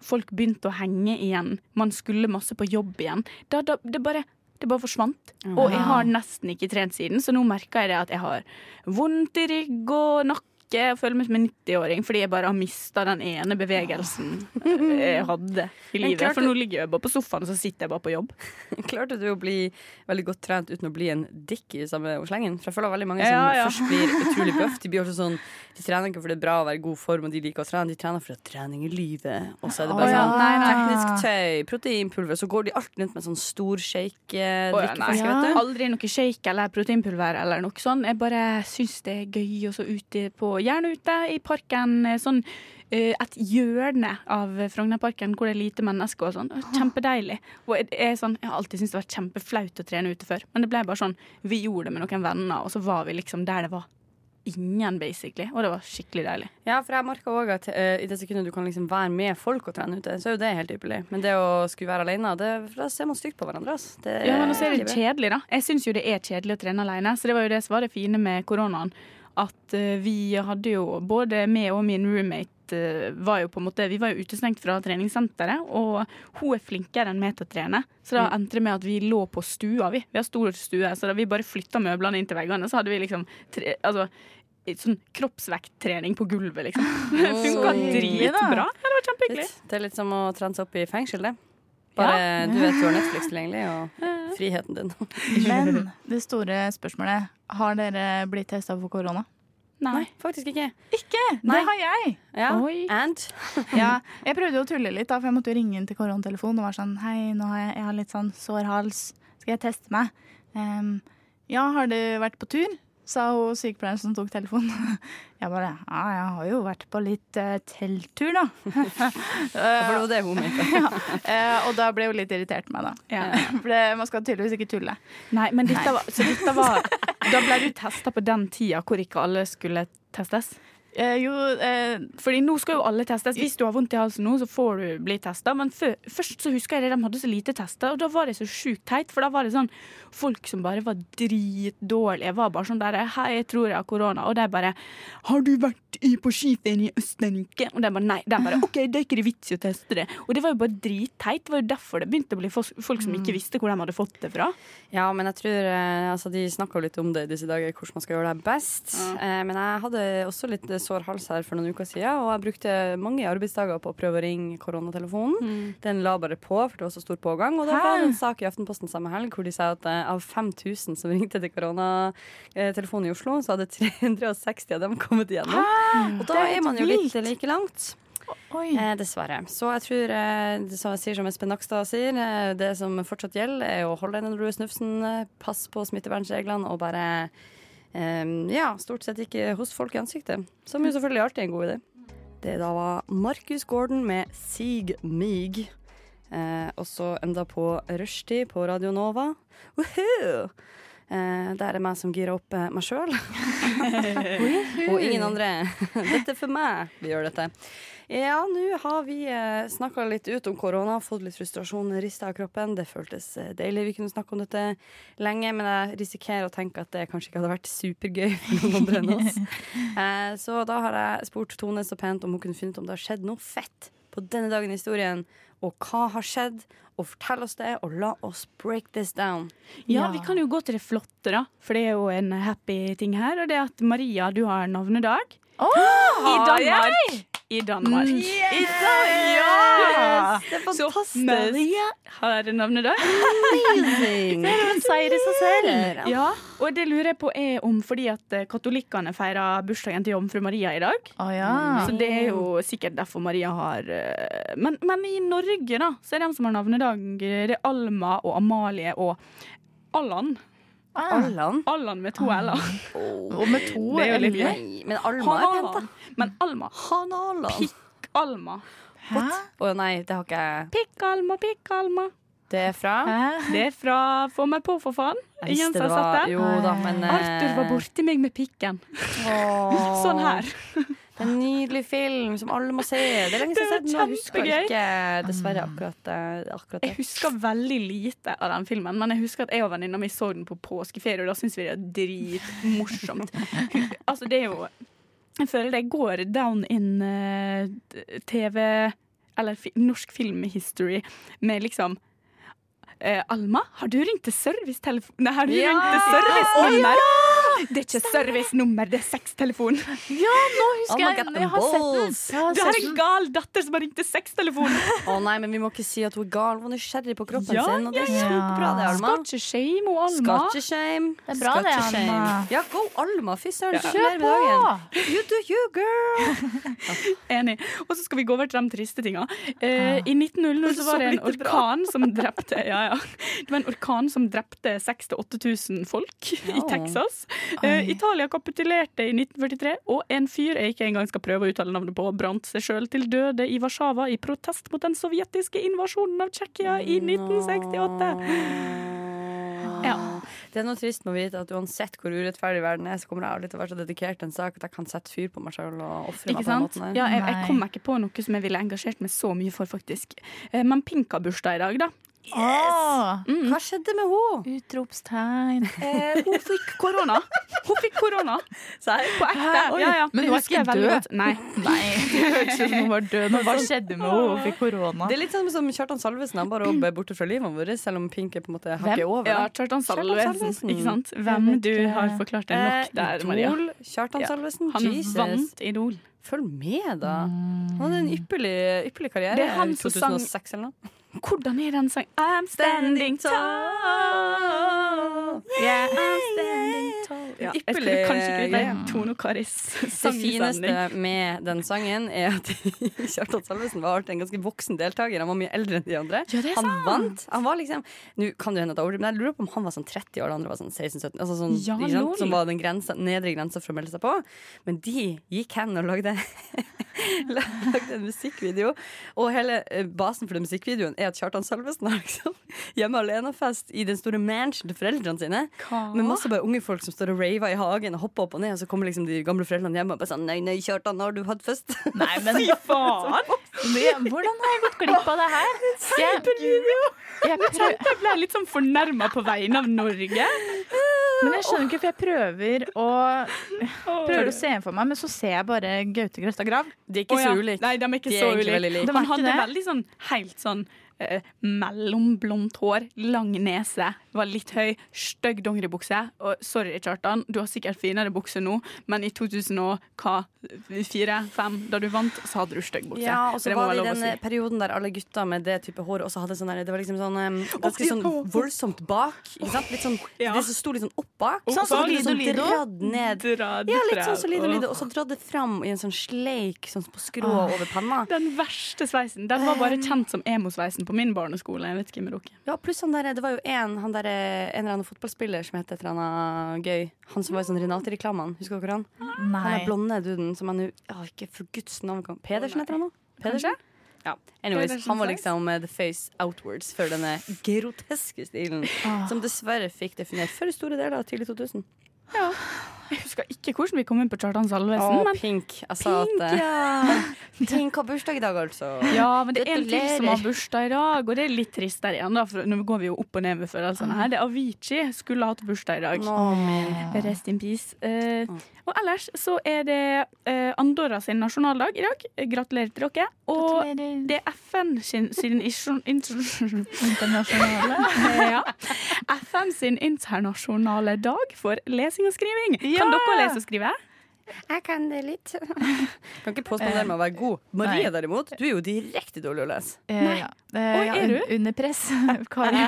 Folk begynte å henge igjen. Man skulle masse på jobb igjen. Da, da, det bare det bare forsvant. Og jeg har nesten ikke trent siden, så nå merker jeg det at jeg har vondt i rygg og nakke. Jeg føler meg som en 90-åring fordi jeg bare har mista den ene bevegelsen jeg hadde i livet. klarte- For nå ligger jeg bare på sofaen, og så sitter jeg bare på jobb. Klarte du å bli veldig godt trent uten å bli en dick i samme slengen? For jeg føler veldig mange som Ja, ja. først blir utrolig bøff. De blir også sånn De trener ikke fordi det er bra å være i god form, og de liker å trene. De trener fordi trening er livet. Og så er det bare oh, ja. sånn Nei, nei. teknisk tøy, proteinpulver. Så går de alltid rundt med sånn stor shake eh, nei. vet du. Aldri noe shake eller proteinpulver eller noe sånt. Jeg bare syns det er gøy og så ute på Gjerne ute i parken. eh, Sånn eh, et hjørne av Frognerparken hvor det er lite mennesker og sånn. Kjempedeilig. Og jeg, sånn, jeg har alltid syntes det var kjempeflaut å trene ute før, men det ble bare sånn Vi gjorde det med noen venner, og så var vi liksom der det var ingen, basically. Og det var skikkelig deilig. Ja, for jeg merka òg at uh, i det sekundet du kan liksom være med folk og trene ute, så er jo det helt ypperlig. Men det å skulle være alene, det, da ser man stygt på hverandre. Altså. Det, Ja, men også er det kjedelig, da. Jeg syns jo det er kjedelig å trene alene, så det var jo det som var det fine med koronaen. At eh, vi hadde jo Både meg og min roommate eh, var jo på en måte Vi var jo utestengt fra treningssenteret, og hun er flinkere enn meg til å trene. Så da endte det med at vi lå på stua, vi. Vi har stor stue, så da vi bare flytta møblene inn til veggene, så hadde vi liksom tre, altså, sånn kroppsvekttrening på gulvet, liksom. Det funka dritbra. Ja, det var kjempehyggelig. Det er litt som å transe opp i fengsel, det. Bare du vet du har Netflix tilgjengelig, og friheten din. Men det store spørsmålet Har dere blitt testa for korona? Nei. faktisk ikke. Ikke! Nei. Det har jeg. Ja. Oi. And? Ja, jeg prøvde jo å tulle litt, da, for jeg måtte jo ringe inn til koronatelefonen og være sånn Hei, nå har jeg, jeg har litt sånn sår hals. skal jeg teste meg. Um, ja, har du vært på tur? Sa hun sykepleieren som tok telefonen. Jeg bare ja, jeg har jo vært på litt uh, telttur, da. For det var det hun mente. Eh, og da ble hun litt irritert på meg, da. Ja. For det, man skal tydeligvis ikke tulle. Nei, men dette var, så dette var Da ble du testa på den tida hvor ikke alle skulle testes? Eh, jo, eh, Fordi nå skal jo alle testes. Hvis du har vondt i halsen nå, så får du bli testa. Men før, først så husker jeg det, de hadde så lite tester, og da var det så sjukt teit. For da var det sånn folk som bare var dritdårlige. Var bare sånn der Hei, jeg tror jeg har korona. Og de bare Har du vært i, på skiferie i Østerrike? Og de bare nei. De bare OK, det er ikke det vits i å teste det. Og det var jo bare dritteit. Det var jo derfor det begynte å bli folk som ikke visste hvor de hadde fått det fra. Ja, men jeg tror eh, altså, De snakker jo litt om det i disse dager, hvordan man skal gjøre det best. Eh, men jeg hadde også litt sår hals her for noen uker siden, og jeg brukte mange arbeidsdager på å prøve å ringe koronatelefonen. Den la bare på, for det var så stor pågang. Og da Hæ? var det en sak i Aftenposten samme helg hvor de sa at eh, av 5000 som ringte til koronatelefonen i Oslo, så hadde 360 av dem kommet igjennom. Og da Det er er man jo litt like langt. Eh, dessverre. Så jeg tror, eh, det som jeg sier som Espen Nakstad sier, eh, det som fortsatt gjelder, er å holde du er snufsen, eh, pass på smittevernreglene og bare Ja, stort sett ikke hos folk i ansiktet. Som jo selvfølgelig alltid er en god idé. Det da var Marcus Gordon med Sig Mig. Eh, også enda på rushtid på Radio Nova. Woohoo! Eh, det er meg som girer opp eh, meg sjøl. og ingen andre. Dette er for meg vi gjør dette. Ja, nå har vi eh, snakka litt ut om korona, fått litt frustrasjon rista av kroppen. Det føltes eh, deilig. Vi kunne snakke om dette lenge, men jeg risikerer å tenke at det kanskje ikke hadde vært supergøy for noen andre enn oss. Eh, så da har jeg spurt Tone så pent om hun kunne funnet om det har skjedd noe fett på denne dagen i historien, og hva har skjedd. Og fortell oss det, og la oss break this down. Ja, Ja. vi kan jo gå til det flotte, da. For det er jo en happy ting her. Og det er at Maria, du har navnedag. I Danmark. I Danmark. I Danmark. Det er Så fantastisk! Maria har navnedag. Amazing! En seier i seg selv. Ja, og det lurer jeg på er om fordi at eh, katolikkene feirer bursdagen til jomfru Maria i dag. Oh, ja. Så det er jo sikkert derfor Maria har eh, men, men i Norge, da, så er de som har navnedag, eh, det er Alma og Amalie og Allan. Ah. Allan. Allan med to l-er. Og med to er l-er. Men Alma er pent, da. Men Alma. Han Allan. Pikk-Alma. Hæ? Å nei, det har ikke jeg. Pikk-Alma, pikk-Alma. Det er fra Hæ? Det er fra Få meg på, for faen. Jens har sett det var? Jo da, men eh, Arthur var borti meg med pikken. Åh, Sånn her. En nydelig film som alle må se. Det er lenge siden jeg har sett den, jeg ikke dessverre akkurat, akkurat, det. Jeg husker veldig lite av den filmen, men jeg husker at jeg og venninna mi så den på påskeferie, og da syns vi det er dritmorsomt. altså, det er jo Jeg føler det går down in uh, TV Eller fi, norsk filmhistory med liksom uh, Alma, har du ringt til servicetelefon... Nei, har du Ja! ringt til servicenummer? Det er ikke servicenummer, det er sextelefon. Ja, nå husker Alma jeg get Jeg har sett den. har Du har en gal datter som har ringt til sextelefonen. Å nei, men vi må ikke si at hun er gal. Hun er nysgjerrig på kroppen Ja, sin, og det er ja, ja. kjempebra, det, Alma. Skal ikke shame Alma. Skal ikke shame. Det er bra det, Alma. shame. Ja, go Alma. Fy søren, Ja. kjør på. You do you, girl. Enig. Og så skal vi gå over til de triste tinga. Eh, I 1900 så var det en orkan som drepte ja, ja. Det var en orkan som drepte 6000-8000 folk i Texas. Eh, Italia kapitulerte i 1943, og en fyr jeg ikke engang skal prøve å uttale navnet på, brant seg sjøl til døde i Warszawa i protest mot den sovjetiske invasjonen av Tsjekkia i 1968. Ja. Det er noe trist med å vite at uansett hvor urettferdig verden er, så kommer jeg aldri til å være så dedikert til en sak at jeg kan sette fyr på meg sjøl og ofre meg på den måten. Ja, jeg, jeg kom meg ikke på noe som jeg ville engasjert meg så mye for, faktisk. Eh, Men Pink har bursdag i dag, da. Åh, Hva skjedde med henne? Utropstegn. Eh, hun fikk korona. Hun fikk korona. På ekte. Ja, ja. men hun er ikke død? Nei. Nei, som hun var død. Men hva skjedde med henne? Hun fikk korona. Det er litt sånn som Kjartan Salvesen. Han bare er borte fra livet vårt, selv om Pink er på en måte hakket over. Ja. Kjartan Salvesen. Ikke sant? Hvem du har forklart det nok Eh, der, Maria. Idol, Kjartan Ja. Salvesen. Han Jesus. vant Idol. Følg med, da. Han hadde en ypperlig, ypperlig karriere. Er sang- 2006 eller noe. Hvordan er den sangen? I'm standing tall. Yeah, I'm standing tall. Ja, jeg skulle kanskje ikke vite Tone og Karis Det sang i fineste med den sangen er at Kjartan Salvesen var en ganske voksen deltaker. Han var mye eldre enn de andre. Ja, han sant. vant. Han var liksom Nå kan det hende at jeg overdriver, men jeg lurer på om han var sånn 30 år, de andre var sånn 16-17. Altså sånn, Ja, sant? Som var den grensa, nedre grensa for å melde seg på. Men de gikk hen og lagde Lagde en musikkvideo. Og hele eh, basen for den musikkvideoen er at Kjartan Salvesen har liksom hjemme alene-fest i den store mansion til foreldrene sine. Med masse bare unge folk som står og raver i hagen og hoppa opp og ned. Og så kommer liksom de gamle foreldrene hjemme og bare sånn Nei, nei, Kjartan, har du hatt fest? Nei, men faen! Hvordan har jeg gått glipp av det her? Jeg, jeg Jeg ble litt sånn fornærma på vegne av Norge. men jeg skjønner ikke, for jeg prøver å Prøver å se for meg, men så ser jeg bare Gaute Grøstad Grav. De er ikke oh, ja. så ulike. Nei, de er ikke De er så ulike. Han hadde det. veldig sånn helt sånn eh, mellomblondt hår, lang nese, var litt høy, stygg dongeribukse. Og sorry, Kjartan, du har sikkert finere bukse nå, men i 2004-2005, da du vant, så hadde du stygg bukse. Ja, og så Det var det i den si. perioden der alle gutta med det type hår også hadde sånn der, Det var liksom sånn um, ganske sånn voldsomt bak. Ikke sant? Litt sånn, Ja. Det som sto litt sånn opp bak. Sånn som Lido Lido. ned. Dratt Ja, litt sånn som Lido Lido. Og så dratt det fram i en sånn sleik sånn på skrå over panna. Den verste sveisen. Den var bare kjent som emosveisen på min barneskole. Jeg vet ikke med dere. Ja, pluss han der, det var jo en, han der, en eller annen fotballspiller som het et eller annet gøy. Han som var i sånn Renate-reklamene. Husker dere han? Han Nei. er blonde duden som han jo ja, Ikke for guds navn kan Pedersen heter han nå? Pedersen? Ja. Anyways, Pedersen han var liksom uh, the face outwards for denne groteske stilen. Ah. Som dessverre fikk definert for store deler av tidlig 2000. Jeg husker ikke hvordan vi kom inn på Kjartan Salvesen. Å, men Pink. Jeg sa Pink, at eh, ja. Pink har bursdag i dag, altså. Ja, men det er en til som har bursdag i dag, og det er litt trist der igjen. da For Nå går vi jo opp og ned med følelsene her. Det er Avicii skulle hatt bursdag i dag. Nå. Rest in peace. Eh, og ellers så er det eh, Andorra sin nasjonaldag i dag. Gratulerer til dere. Og Gratulerer. det er FN sin, sin Internasjonale. ja. FN sin internasjonale dag for lesing og skriving. Ja! Kan dere lese og skrive? Jeg kan det litt. Kan ikke påstå det med å være god. Marie Nei. derimot, du er jo direkte dårlig å lese. Eh, ja. Eh, Oi, ja, er du? Under press. Kari.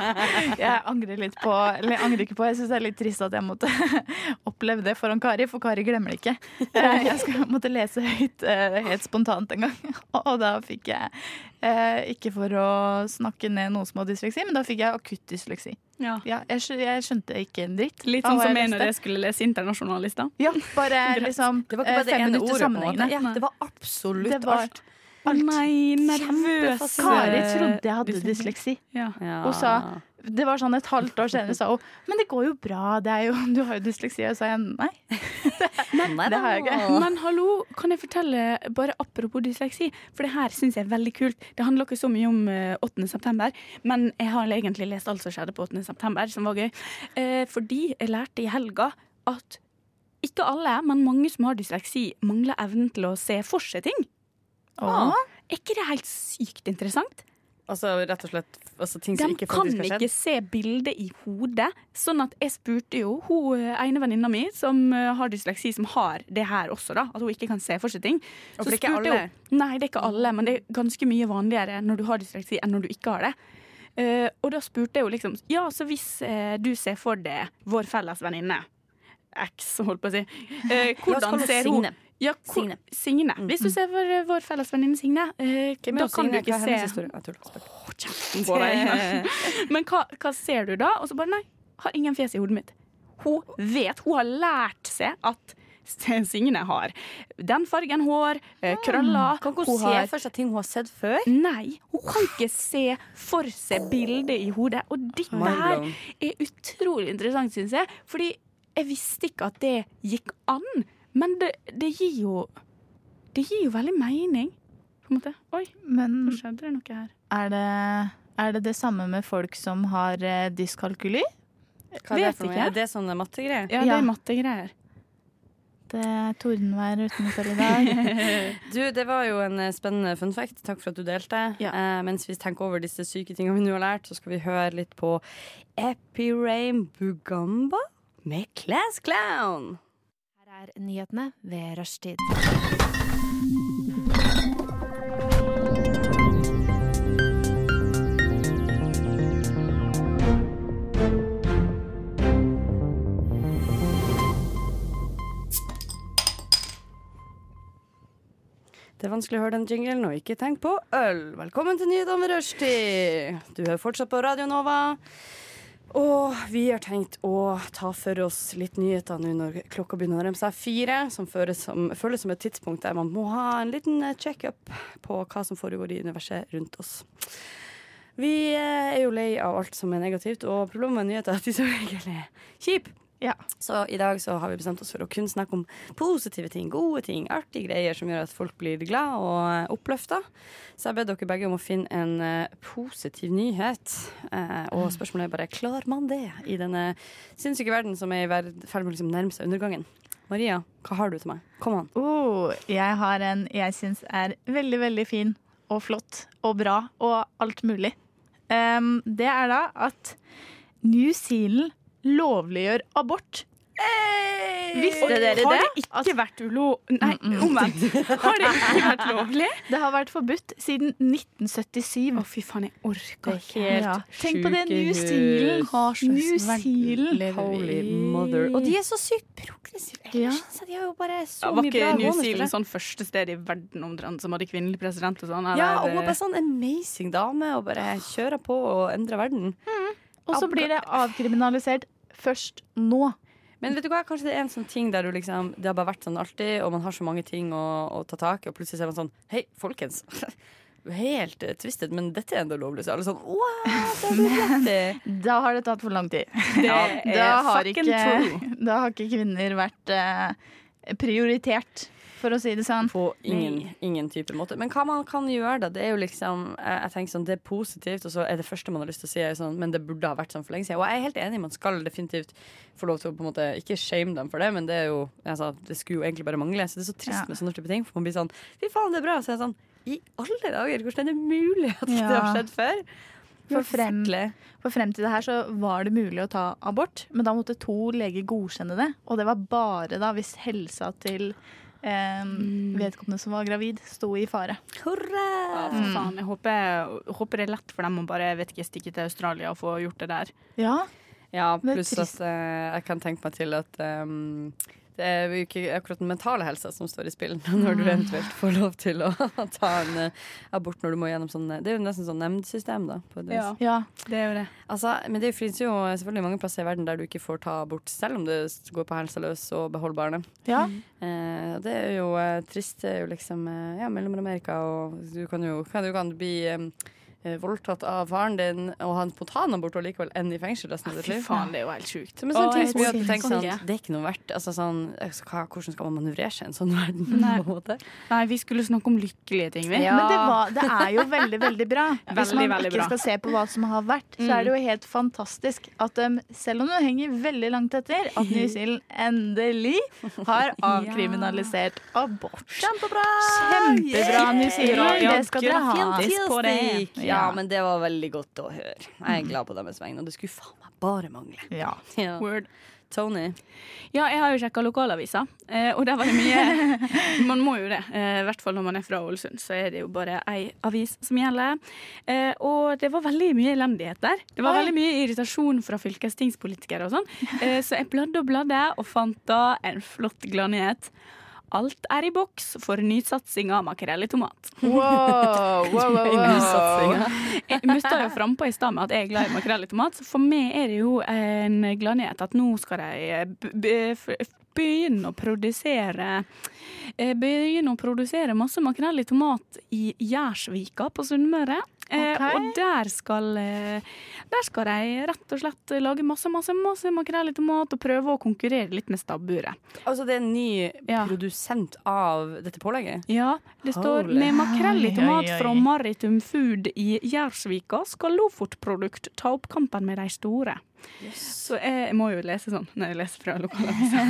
Jeg angrer litt på Eller jeg angrer ikke på, jeg syns det er litt trist at jeg måtte oppleve det foran Kari, for Kari glemmer det ikke. Eh, Jeg skal, måtte lese høyt eh, helt spontant en gang, og da fikk jeg eh, Ikke for å snakke ned noen som har dysleksi, men da fikk jeg akutt dysleksi. Ja. Ja, jeg, skjø- jeg skjønte ikke en dritt. Litt sånn som jeg når jeg skulle lese internasjonallista? Ja, bare liksom Det var ikke eh, bare det fem ene minutter ordet. på. Ja, det var absolutt Det var alt. Alt. nei, nervøs. Kari trodde jeg hadde dysleksi. Ja. Ja. Og sa Det var sånn et halvt år senere sa hun Men det går jo bra, det er jo, du har jo dysleksi. Og så sa jeg nei. Nei, det har jeg ikke. Men hallo, kan jeg fortelle, bare apropos dysleksi, for det her syns jeg er veldig kult. Det handler ikke så mye om eh, 8. september, men jeg har egentlig lest alt som skjedde på 8. september, som var gøy. Eh, fordi jeg lærte i helga at ikke alle, men mange som har dysleksi, mangler evnen til å se for seg ting. Er ikke det helt sykt interessant? Altså rett og slett altså, ting De som ikke kan skjedd. ikke se bildet i hodet. Sånn at jeg spurte jo hun eh, ene venninna mi som eh, har dysleksi, som har det her også, da, at hun ikke kan se for seg ting. Og for det er ikke alle? Hun, nei, det er ikke alle, men det er ganske mye vanligere når du har dysleksi enn når du ikke har det. Uh, og da spurte jeg jo liksom Ja, så hvis uh, du ser for deg vår felles venninne X, holdt på å si. Uh, hvordan ser hun. Ja, Signe. Signe. Hvis du ser for vår felles venninne Signe, eh, da kan du ikke se. Å, kjeften på deg. Men hva, hva ser du da? Og så bare nei, har ingen fjes i hodet mitt. Hun vet, hun har lært seg at Signe har den fargen hår, eh, krøller Kan ikke hun hun se har- for seg ting hun har sett før? Nei, hun kan ikke se for seg bildet i hodet. Og dette her er utrolig interessant, syns jeg. Fordi jeg visste ikke at det gikk an. Men det, det gir jo Det gir jo veldig mening. På en måte. Oi, Men nå skjedde det noe her. er det, er det det samme med folk som har eh, dyskalkuli? Hva er det Vet for noe? ikke. Er det sånne mattegreier? Ja, det er mattegreier. Det er tordenvær utenfor i dag. Du, Det var jo en eh, spennende fun fact. Takk for at du delte. Ja. Eh, mens vi tenker over disse syke tingene vi nå har lært, så skal vi høre litt på Epiraim Bugamba med Class Clown er nyhetene ved rushtid. Det er vanskelig å høre den jinglen og ikke tenk på øl. Velkommen til nyhetene ved rushtid. Du er fortsatt på Radio Nova. Og vi har tenkt å ta for oss litt nyheter nå når klokka begynner å nærme seg fire, som føles som, føles som et tidspunkt der man må ha en liten checkup check-up på hva som foregår i universet rundt oss. Vi eh, er jo lei av alt som er negativt, og problemet med nyheter er at de som regel er kjipe. Ja. Så i dag så har vi bestemt oss for å kun snakke om positive ting, gode ting, artige greier som gjør at folk blir glad og oppløfta. Så jeg ber dere begge om å finne en eh, positiv nyhet. Eh, og spørsmålet er bare klarer man det i denne sinnssyke verden som er i ferd med å liksom nærme seg undergangen? Maria, hva har du til meg? Kom an. Oh, jeg har en jeg syns er veldig, veldig fin og flott og bra og alt mulig. Um, det er da at New Zealand lovliggjør abort. Visste dere det? Har det ikke vært ulo... Nei, omvendt. Har det ikke vært lovlig? Det har vært forbudt siden 1977. Å, fy faen, jeg orker ikke. Ja. Tenk på det, New Zealand Har så New Zealand. Holy mother. Og de er så sykt progressive. Ja. Så de har jo bare så Ja, var mye bra New ikke New Zealand sånn første sted i verden omtrent som hadde kvinnelig president og sånn? Ja, og hun er bare sånn amazing dame og bare kjører på og endrer verden. Og så blir det avkriminalisert først nå. Men vet du hva, kanskje det er en sånn ting der du liksom Det har bare vært sånn alltid, og man har så mange ting å, å ta tak i, og plutselig ser man sånn Hei, folkens. Helt uh, twisted, men dette er enda lovlig. Så alle sånn Wow. Da har det tatt for lang tid. Det da, er har ikke, true. da har ikke kvinner vært eh, prioritert, for å si det sånn. På ingen, ingen type måte. Men hva man kan gjøre, da, det er jo liksom jeg, tenker sånn, Det er positivt, og så er det første man har lyst til å si, er sånn, men det burde ha vært sånn for lenge siden. Og jeg er helt enig, man skal definitivt få lov til å på en måte ikke shame dem for det, men det er jo altså, Det skulle jo egentlig bare mangle. Så det er så trist Ja. med sånne type ting, for man blir sånn Fy faen, det er bra. Så er jeg sånn I alle dager, hvordan er det mulig at Ja. det har skjedd før? For frem, for frem til det her så var det mulig å ta abort, men da måtte to leger godkjenne det. Og det var bare da hvis helsa til vedkommende som var gravid, sto i fare. Ja, Hurra! for faen. Jeg håper, håper det er lett for dem å bare vet ikke, stikke til Australia og få gjort det der. Ja, Ja, pluss at eh, jeg kan tenke meg til at ehm, det er jo ikke akkurat den mentale helsa som står i spill når du eventuelt får lov til å ta en eh, abort når du må gjennom sånn eh, Det er jo nesten sånn nemndsystem, da. Ja. ja. Det er jo det. Altså, men det finnes jo selvfølgelig mange plasser i verden der du ikke får ta abort selv om det går på helsa løs og beholder barnet. ja. Eh, det er jo eh, trist. Det er jo liksom eh, Ja, Mellom-Amerika, og du kan jo kan, du kan bli eh, eh, voldtatt av faren din og ha en spontanabort og likevel ende i fengsel resten av ditt Fy faen, det er jo helt sjukt. Men en sånn ting som gjør at du tenker sånn. Det er ikke noe verdt. Altså sånn, altså, hva, hvordan skal man manøvrere seg i en sånn verden? Nei. på en måte? Nei, vi skulle snakke om lykkelige ting, vi. Ja. Men det, var, det er jo veldig, veldig bra. Hvis man veldig ikke bra. skal se på hva som har vært, så er det jo helt fantastisk at um, selv om det henger veldig langt etter, at New Zealand endelig har avkriminalisert abort. Kjempebra! Kjempebra, New Zealand. Det skal dere ha. på det. Ja, men det var veldig godt å høre. Jeg er glad på deres vegne, og det skulle faen meg bare mangle. Ja. Ja. Word. Tony. Ja, jeg har jo sjekka lokalavisa, eh, og der var det mye Man må jo det. eh, I hvert fall når man er fra Ålesund, så er det jo bare ei avis som gjelder. Eh, og det var veldig mye elendighet der. Det var Oi. veldig mye irritasjon fra fylkestingspolitikere og sånn. Så jeg bladde og bladde, og fant da en flott gladnyhet. Alt er i boks for nysatsing av makrell i tomat. Wow, wow, wow, wow. Nysatsinga. Jeg mutta jo frampå i stad med at jeg er glad i makrell i tomat, så for meg er det jo en gladnyhet at nå skal de begynne å produsere eh, Begynne å produsere masse makrell i tomat i Gjærsvika på Sunnmøre. Okay. Og der skal, eh, der skal de rett og slett lage masse masse, masse makrell i tomat og prøve å konkurrere litt med stabburet. Altså, det er en ny Ja. produsent av dette pålegget? Ja, det står Holy. med makrell i tomat oi, oi. fra Maritum Food i Gjærsvika skal Lofotprodukt ta opp kampen med de store. Så jeg må jo lese sånn når jeg leser fra lokalavisa.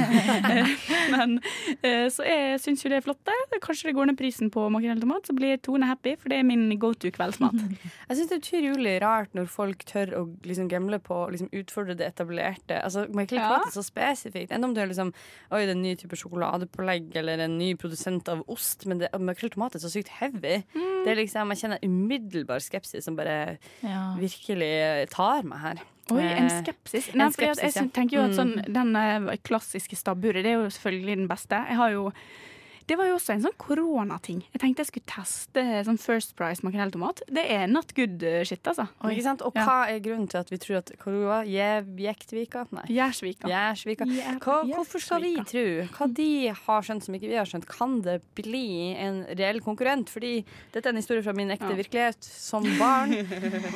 Men eh, Så jeg syns jo det er flott. det. Kanskje det går ned prisen på makrell i tomat, så blir Tone happy, for det er min go to kveldsmat. Jeg syns det er utrolig rart når folk tør å liksom gamble på å liksom utfordre det etablerte. Altså, man kan ikke er så spesifikt. Enn om det er liksom Oi, det er en ny type sjokoladepålegg eller en ny produsent av ost, men makrell Michael Tomat er så sykt heavy. Det er liksom, Jeg kjenner umiddelbar skepsis som bare Ja. virkelig tar meg her. Oi, en Eh, skepsis. Nei, en skepsis, jeg jeg tenker jo at sånn, Mm. Den eh, klassiske stabburet det er jo selvfølgelig den beste. Jeg har jo Det var jo også en sånn koronating. Jeg tenkte jeg skulle teste sånn First Price makrelltomat. Det er not good eh, shit, altså. Og Ja. hva er grunnen til at vi tror at Hvor Jektvika? Nei. Hva, hvorfor skal vi tro hva de har skjønt som ikke vi har skjønt? Kan det bli en reell konkurrent? Fordi dette er en historie fra min ekte Ja. virkelighet. Som barn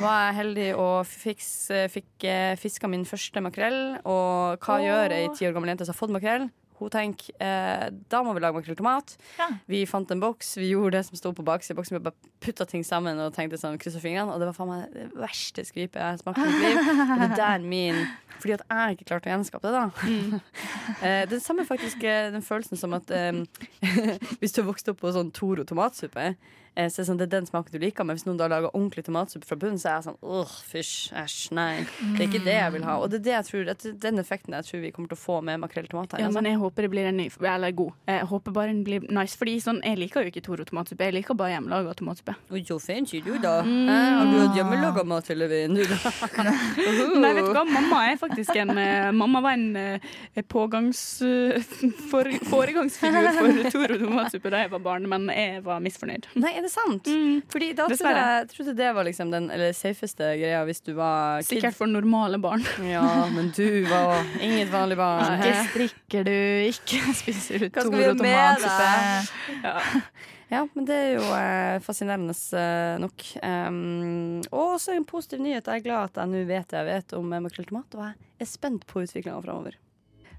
var jeg heldig og fiks, fikk eh, fiska min første makrell. Og hva Åh. gjør ei ti år gammel jente som har fått makrell? Hun tenker eh, da må vi lage makrell tomat. Ja. Vi fant en boks, vi gjorde det som sto på baksiden boksen. Vi bare putta ting sammen og tenkte sånn, kryssa fingrene. Og det var faen meg det verste skvipet jeg har smakt i mitt liv. Og det er der min Fordi at jeg ikke klarte å gjenskape det, da. eh, det samme faktisk eh, den følelsen som at eh, hvis du har vokst opp på sånn Toro tomatsuppe, så er det, sånn, det er den smaken du liker. Men hvis noen da lager ordentlig tomatsuppe fra bunnen, så er jeg sånn åh, fysj, æsj, nei. Det er ikke det jeg vil ha. Og det er det jeg tror, det den effekten jeg tror vi kommer til å få med makrell i tomat. Ja, altså. men jeg håper det blir en ny, eller god. Jeg håper bare den blir nice. Fordi sånn, jeg liker jo ikke Toro tomatsuppe. Jeg liker bare hjemmelaga tomatsuppe. Og så fancy du, da. Eh, har du hatt hjemmelaga mat hele veien, du, da? Nei, vet du hva, mamma er faktisk en eh, Mamma var en eh, pågangs... eh, for, foregangsfigur for Toro tomatsuppe da jeg var barn, men jeg var misfornøyd. Nei, er det sant? Fordi da trodde jeg trodde det var liksom den eller, safeste greia hvis du var kid. Sikkert for normale barn. Ja, men du var inget vanlig barn. Ikke strikker du, ikke spiser du vi gjøre tomatsuppe. deg? Ja, men det er jo eh, fascinerende eh, nok. Um, og så en positiv nyhet. Jeg er glad at jeg nå vet det jeg vet om eh, makrell tomat, og jeg er spent på utviklinga framover.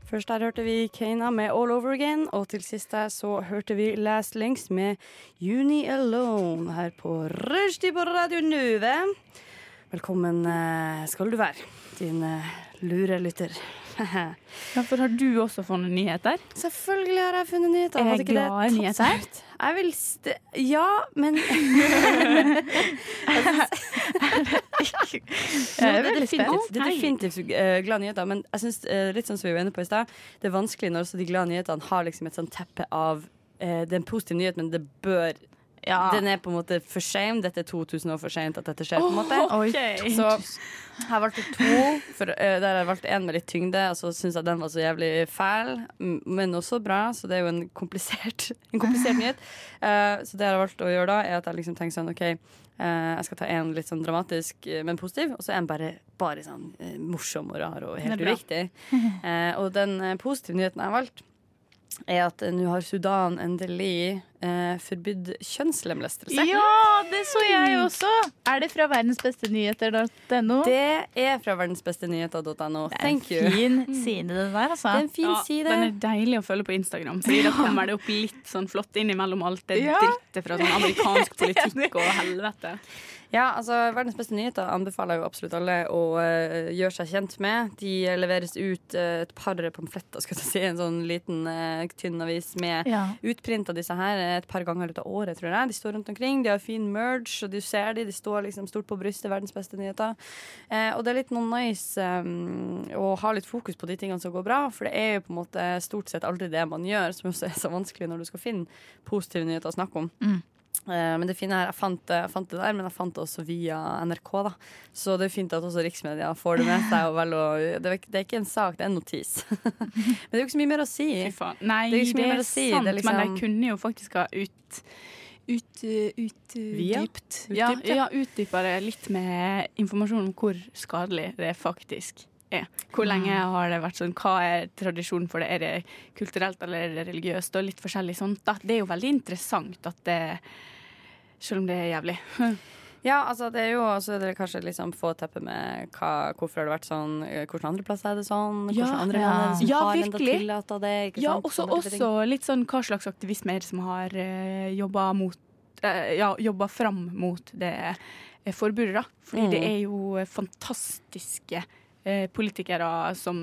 Først der hørte vi Keina med All Over Again, og til sist der så hørte vi Last Links med Uni Alone her på Rushdie på Radio Nuve. Velkommen eh, skal du være, din eh, lure lytter. Ja, for har du også funnet nyheter? Selvfølgelig har jeg funnet nyheter. Er jeg ikke i nyheter? Jeg vil st Ja, men Jeg er det definitivt, det er definitivt eh, glade nyheter, men jeg synes, eh, litt sånn som vi var inne på i stad, det er vanskelig når også de glade nyhetene har liksom et sånt teppe av eh, Det er en positiv nyhet, men det bør Ja. Den er på en måte for sein. Dette er 2000 år for seint at dette skjer. på en måte okay. Så jeg har valgt to. For, uh, der har jeg valgt en med litt tyngde, og så syns jeg den var så jævlig fæl, men også bra. Så det er jo en komplisert, en komplisert nyhet. Uh, så det jeg har valgt å gjøre da, er at jeg liksom tenker sånn OK, eh, jeg skal ta en litt sånn dramatisk, men positiv, og så en bare, bare sånn morsom og rar og helt uviktig. Eh, og den positive nyheten jeg har valgt, er at nå har Sudan endelig eh, forbydd kjønnslemlestelse. Ja, det så jeg også! Er det fra verdensbestenyheter.no? Det er fra verdensbestenyheter.no. Thank you. Fin side, det der, altså. Det er en fin Ja, side. den er deilig å følge på Instagram, Fordi da kommer det opp litt sånn flott innimellom alt det Ja. drittet fra sånn amerikansk politikk og helvete. Ja, altså Verdens beste nyheter anbefaler jo absolutt alle å uh, gjøre seg kjent med. De leveres ut uh, et par pamfletter, skal jeg si, en sånn liten uh, tynn avis med Ja. utprint av disse her et par ganger i løpet av året, tror jeg. De står rundt omkring, de har fin merge, og du ser de, de står liksom stort på brystet, verdens beste nyheter. Og det er litt noe nice um, å ha litt fokus på de tingene som går bra, for det er jo på en måte stort sett aldri det man gjør, som også er så vanskelig når du skal finne positive nyheter å snakke om. Mm. Eh, Men det fine her, jeg fant, det- jeg fant det der, men jeg fant det også via NRK. da Så det er fint at også riksmedia får det med seg. Det, er, ikke- er en sak, det er en notis. men det er jo ikke så mye mer å si. Nei, Det er ikke så mye er, mer å si, sant, det er liksom- men de kunne jo faktisk ha ut ut, ut Ja, Utdypt, ja. ja, utdypa det litt med informasjon om hvor skadelig det faktisk er. Hvor lenge har det vært sånn, hva er tradisjonen for det, er det kulturelt eller er det religiøst, og litt forskjellig sånt. Det er jo veldig interessant at det Selv om det er jævlig. Ja, altså det er jo så er kanskje liksom få teppe med hva, hvorfor har det vært sånn, hvilke andre plasser er det sånn, hvordan Ja, andre ja. land det som Ja, har enda virkelig. tillatt det. Ikke Ja, sant? også, også litt sånn hva slags aktivisme er det som har uh, jobba mot eh, Ja, jobba fram mot det uh, forbudet, da. Fordi Mm. det er jo eh, fantastiske eh, politikere som,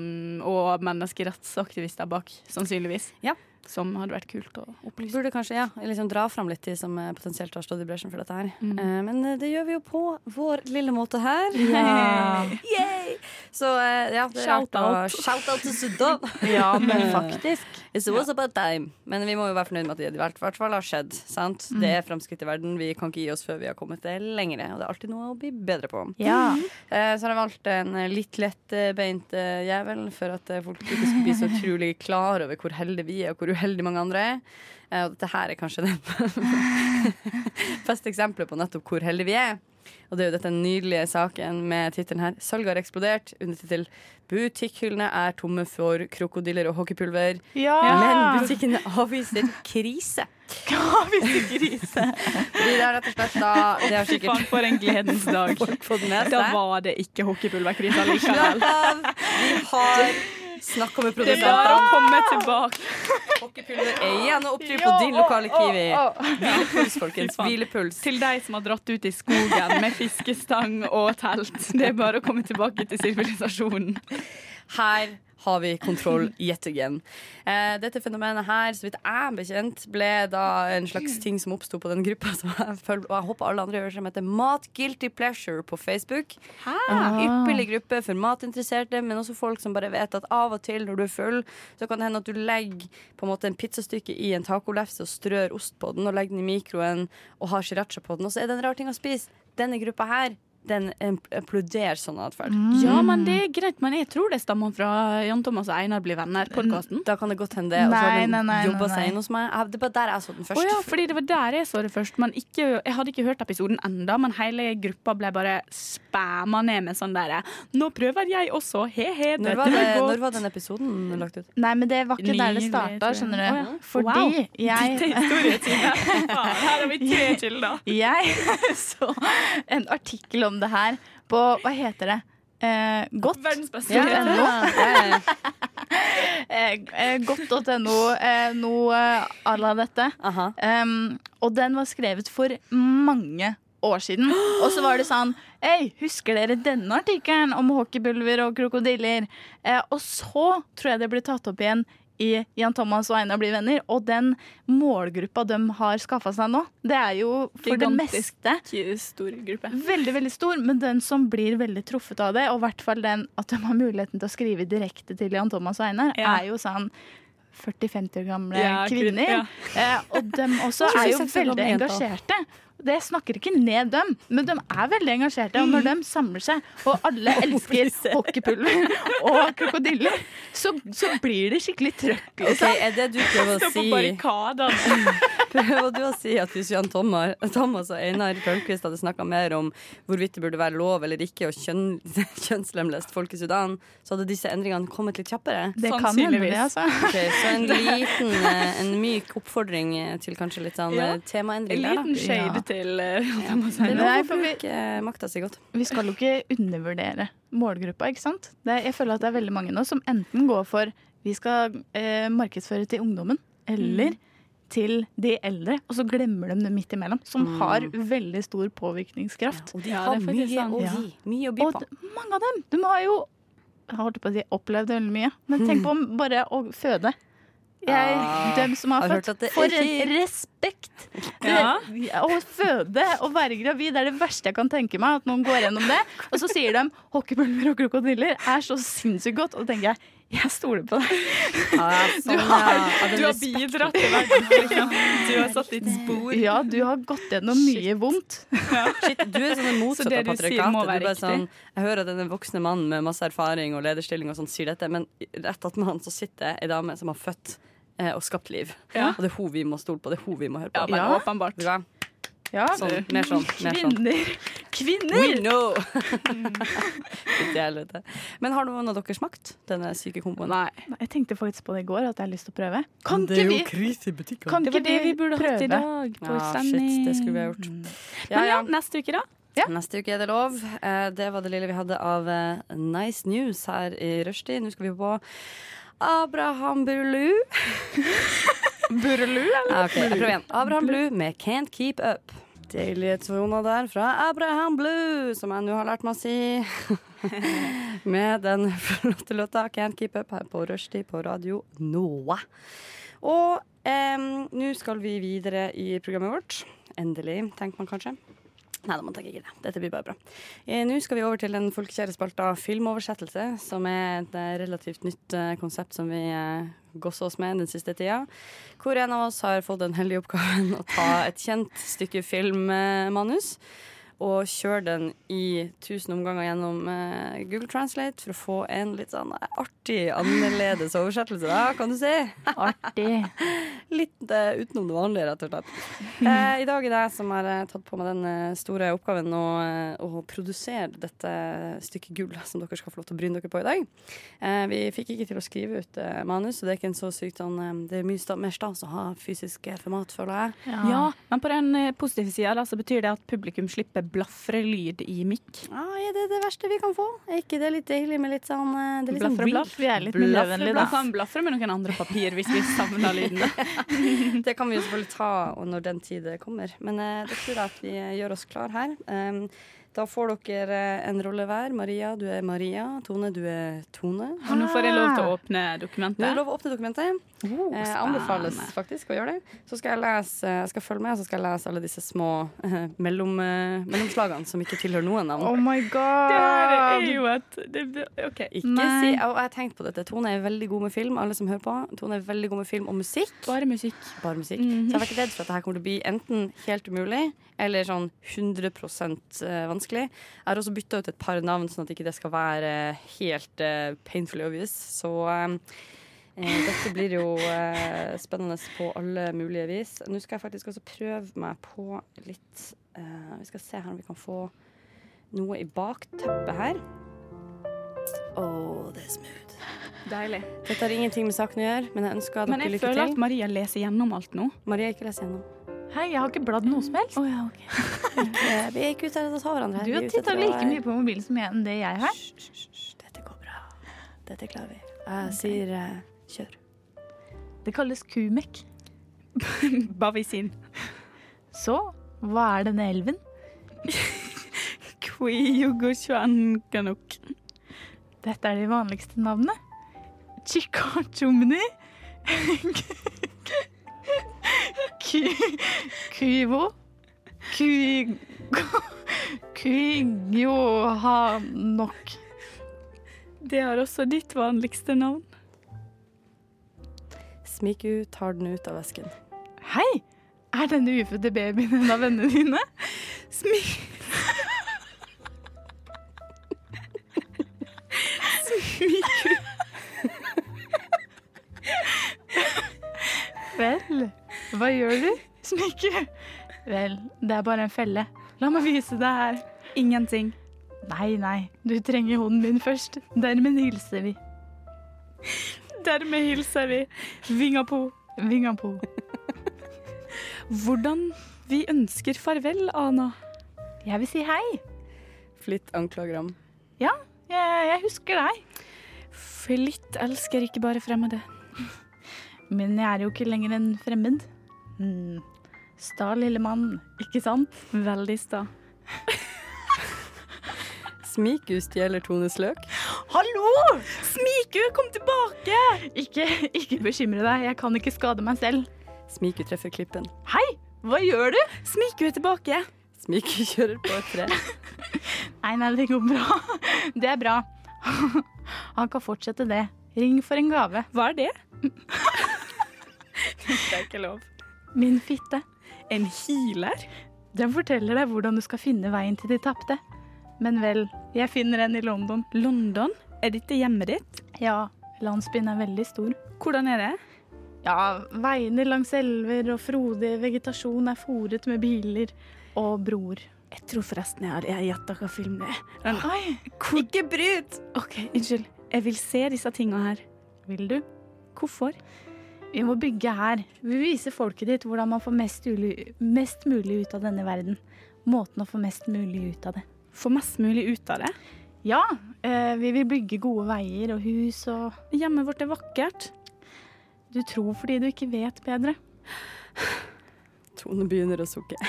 og menneskerettsaktivister bak, sannsynligvis. Ja. Som hadde vært kult å opplyse. burde kanskje ja, liksom dra fram litt de som eh, potensielt har stått i bresjen for dette her. Mm. Uh, men eh, det gjør vi jo på vår lille måte her. Ja. Yay! Så uh, ja, det Shout å out. shout out til Sudan. ja, men faktisk. It's was about time. Men vi må jo være fornøyd med at det i hvert fall har skjedd. Sant? Det er framskritt i verden. Vi kan ikke gi oss før vi har kommet det lenger. Og det er alltid noe å bli bedre på. Ja. Eh, så har jeg valgt en litt lettbeint jævel for at folk ikke skal bli så utrolig klar over hvor heldige vi er, og hvor uheldig mange andre. Eh, Og dette her er kanskje det beste eksempelet på nettopp hvor heldige vi er. Og det er jo dette nydelige saken med tittelen her 'Salget har eksplodert'. Undertittel 'Butikkhyllene er tomme for krokodiller og hockeypulver'. Ja! Men butikkene avviser krise. Avviser krise. Fordi det er rett og slett da Det har sikkert for en gledens dag. Da var det ikke hockeypulverkrise likevel. Vi har snakka med er bare å komme tilbake. Hockeypulver er igjen å oppdrive på din lokale Kiwi. Hvilepuls, folkens. Hvilepuls. Til deg som har dratt ut i skogen med fiskestang og telt. Det er bare å komme tilbake til sivilisasjonen. Her har vi kontroll yet again. Eh, dette fenomenet her, så vidt jeg er bekjent, ble da en slags ting som oppsto på den gruppa som jeg følger, og jeg håper alle andre gjør, som heter Mat Guilty Pleasure på Facebook. En ypperlig gruppe for matinteresserte, men også folk som bare vet at av og til når du er full, så kan det hende at du legger på en måte en pizzastykke i en tacolefse og strør ost på den og legger den i mikroen og har sriracha på den, og så er det en rar ting å spise. Denne gruppa her, den imploderer sånn atferd. Ja, men det er greit. Men jeg tror det stammer fra Jan Thomas og Einar blir venner-podkasten. Da kan det godt hende det. Og så har den nei, nei, jobba nei, seg inn hos meg. Det var der jeg så den Å Oh, ja, fordi det var der jeg så det først. Men ikke, jeg hadde ikke hørt episoden enda, men hele gruppa ble bare spæma ned med sånn derre Nå prøver jeg også, he-he. Når var, det, når var den episoden lagt ut? Nei, men det var ikke der det starta, skjønner du. Oh, ja. Fordi Wow. jeg historietime. Her har vi tre kilder. Jeg så en artikkel om det her på Hva heter det? Eh, godt. Verdens beste Ja, ja. Ja, ja. Eh, eh, godt.no, eh, noe à la dette. Um, og den var skrevet for mange år siden. Og så var det sånn Hei, husker dere denne artikkelen om hockeypulver og krokodiller? Eh, og så tror jeg det ble tatt opp igjen i Jan Thomas og Einar blir venner. Og den målgruppa de har skaffa seg nå, det er jo for det meste Stor gruppe. veldig veldig stor, men den som blir veldig truffet av det, og i hvert fall den at de har muligheten til å skrive direkte til Jan Thomas og Einar, Ja. er jo sånn 40-50 år gamle Ja, kvinner. ja. Eh, og de også er jo veldig engasjerte. Det snakker ikke ned dem, men de er veldig engasjerte. Og når de samler seg, og alle elsker hockeypulver og krokodiller, så, så blir det skikkelig trøkk. Ok, Liksom. Er det du prøver å si. Prøver du å si at hvis Jan Thomas, Thomas og Einar Tørnquist hadde snakka mer om hvorvidt det burde være lov eller ikke å kjønn, kjønnslemleste folk i Sudan, så hadde disse endringene kommet litt kjappere? Det kan hende det, altså. Okay, så en liten, eh, en myk oppfordring til kanskje litt sånn Ja. eh, temaendring En der, da. Ja. til eh, er Nei, for vi- eh, makta si godt. Vi skal jo ikke undervurdere målgruppa, ikke sant? Det, jeg føler at det er veldig mange nå som enten går for vi skal eh, markedsføre til ungdommen, eller til de eldre, og så glemmer de det midt imellom, som Mm. har veldig stor påvirkningskraft. Og de Ja, har det er mye sånn. å gi. Mye å by på. Og mange av dem, de har jo jeg holdt på å si opplevd veldig mye, men tenk på bare å føde. Jeg, dem som har har født. For en respekt! Ja. Det, å føde og være gravid det er det verste jeg kan tenke meg. At noen går gjennom det. Og så sier de hockeypulver og krokodiller er så sinnssykt godt. Og da tenker jeg jeg stoler på deg. Ja, Du sånn, ja. har, Ja, du har bidratt til verden. Liksom. Du har satt ditt spor. Ja, du har gått gjennom mye vondt. Shit, du er sånn Så motsatt av du patriarkatet. Sånn, jeg hører at en voksen mann med masse erfaring og lederstilling og sånn sier dette, men rett attmed han så sitter ei dame som har født og skapt liv. Ja. Og det er hun vi må stole på. Det er hun vi må høre Ja, på. men Ja. åpenbart. Ja, Ja, sånn, mer sånn. Mer sånn. Kvinner! Kvinner! We know! Fytti helvete. Men har noen av dere smakt denne syke komboen? Nei. Jeg tenkte faktisk på det i går, at jeg har lyst til å prøve. Kan det er jo vi, krise i butikkene. kan Det var ikke det vi burde hatt i dag. På Ja, sending. shit, det skulle vi ha gjort. Ja, Men ja, ja. neste uke, da? Neste uke er det lov. Eh, Det var det lille vi hadde av eh, Nice News her i rushtid. Nå skal vi på Abraham Burlu. Burlu, eller? Okay, prøver igjen. Abraham Blue med Can't Keep Up. Deilige der fra Abraham Blue, som jeg nå har lært meg å si. med den flotte låta Can't Keep Up her på rushtid på Radio Noah. Og eh, nå skal vi videre i programmet vårt. Endelig, tenker man kanskje. Nei da, man tenker ikke det. Dette blir bare bra. Eh, Nå skal vi over til den folkekjære spalta Filmoversettelse, som er et eh, relativt nytt eh, konsept som vi gosser oss med den siste tida. Hvor en av oss har fått den heldige oppgaven å ta et kjent stykke filmmanus. Og kjøre den i tusen omganger gjennom eh, Google Translate for å få en litt sånn artig, annerledes oversettelse, da, kan du si. Artig. Litt eh, utenom det vanlige, rett og slett. Eh, I dag er det jeg som har eh, tatt på meg den eh, store oppgaven å, eh, å produsere dette stykket gull som dere skal få lov til å bryne dere på i dag. Eh, vi fikk ikke til å skrive ut eh, manus, så det er ikke en så sykt sånn eh, Det er mye mer stas å ha fysisk eh, format, føler jeg. Ja, men på den eh, positive sida så betyr det at publikum slipper blafrelyd i mikk. Ah, er det det verste vi kan få? Er ikke det litt deilig med litt sånn eh, det er litt sånn Blafre, weird? blaff. Vi er litt Blafre, da. Vi kan blafre med noen andre papir hvis vi savner lydene. Det kan vi jo selvfølgelig ta når den tid kommer. Men eh, det tror jeg at vi eh, gjør oss klar her. Um, da får dere eh, en rolle hver. Maria, du er Maria. Tone, du er Tone. Og nå får jeg lov til å åpne dokumentet? Nå er det lov å åpne dokumentet. Oh, Eh, anbefales faktisk å gjøre det. Så skal jeg lese, jeg skal følge med, så skal jeg lese alle disse små eh, mellom, eh, mellomslagene som ikke tilhører noen navn. Oh my god! Det er jo et det, OK. Ikke Nei. si, og jeg har tenkt på dette. Tone er veldig god med film. Alle som hører på. Tone er veldig god med film og musikk. Bare musikk. Bare musikk. Mhm. Så jeg var ikke redd for at dette kommer til å bli enten helt umulig eller sånn 100 eh, vanskelig. Jeg har også bytta ut et par navn, sånn at ikke det skal være helt eh, painfully obvious. Så eh, eh, dette blir jo eh, spennende på alle mulige vis. Nå skal jeg faktisk også prøve meg på litt eh, Vi skal se her om vi kan få noe i bakteppet her. Oh, det er smooth. Deilig. Dette har ingenting med saken å gjøre, men jeg ønsker Men jeg føler at Maria leser gjennom alt nå. Maria, ikke leser gjennom. Hei, jeg har ikke bladd noe som helst. Eh, Vi er ikke ute etter å ta hverandre. Du har titta like mye på mobilen som jeg enn det jeg har. Dette går bra. Dette klarer vi. Jeg sier uh, kjør. Det kalles kumek. Bavisin. Så hva er denne elven? Kwiyogochuanganok. Dette er de vanligste navnene. Chikachumni. Ky- Kyvo. Ky- Kyjohanok. Det har også ditt vanligste navn. Smiku tar den ut av vesken. Hei! Er denne ufødte babyen en av vennene dine? Smi... Smiku. Vel, hva gjør du? Smykke. Vel, det er bare en felle. La meg vise deg her. Ingenting. Nei, nei, du trenger hånden min først. Dermed hilser vi. Dermed hilser vi. Vinga på. Vinga på. Hvordan vi ønsker farvel, Ana. Jeg vil si hei. Flitt anklager. Ja, jeg, jeg husker deg. Flitt elsker ikke bare fremmede. Men jeg er jo ikke lenger en fremmed. Hmm. Sta lille mann, ikke sant? Veldig sta. Smiku stjeler Tones løk. Hallo! Smiku, kom tilbake! Ikke, ikke bekymre deg, jeg kan ikke skade meg selv. Smiku treffer klippen. Hei, hva gjør du? Smiku er tilbake. Smiku kjører på et tre. Nei, nei, det går bra. Det er bra. Han kan fortsette det. Ring for en gave. Hva er det? det er ikke lov. Min fitte. En healer? Den forteller deg hvordan du skal finne veien til de tapte. Men vel, jeg finner en i London. London? Er dette hjemmet ditt? Ja, landsbyen er veldig stor. Hvordan er det? Ja, veiene langs elver og frodig vegetasjon er fòret med biler og broer. Jeg tror forresten jeg har gjetta hva film det er. Men, Oi, ikke bryt! OK, unnskyld. Jeg vil se disse tinga her. vil du? Hvorfor? Vi må bygge her. Vi viser folket ditt hvordan man får mest, mest mulig ut av denne verden. Måten å få mest mulig ut av det. Få mest mulig ut av det. Ja, eh, vi vil bygge gode veier og hus og Hjemmet vårt er vakkert. Du tror fordi du ikke vet bedre. Tone begynner å sukke.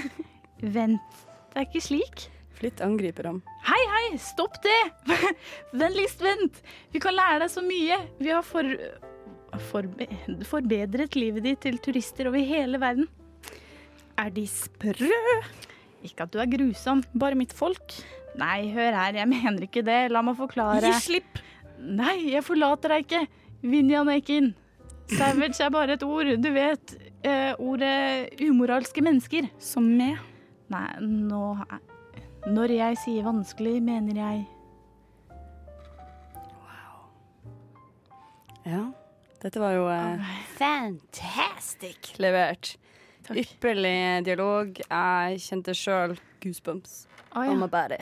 Vent, det er ikke slik. Flitt angriper ham. Hei, hei, stopp det! Vennligst vent. Vi kan lære deg så mye. Vi har for, forbe, forbedret livet ditt til turister over hele verden. Er de sprø? Ikke at du er grusom. Bare mitt folk? Nei, hør her, jeg mener ikke det. La meg forklare. Gi slipp! Nei, jeg forlater deg ikke. Vinjanekin. Savage er bare et ord. Du vet, eh, ordet umoralske mennesker. Som med. Nei, nå Når jeg sier vanskelig, mener jeg Wow. Ja. Dette var jo eh, fantastic levert. Ypperlig dialog. Jeg kjente sjøl goosebumps oh, ja. om å bære.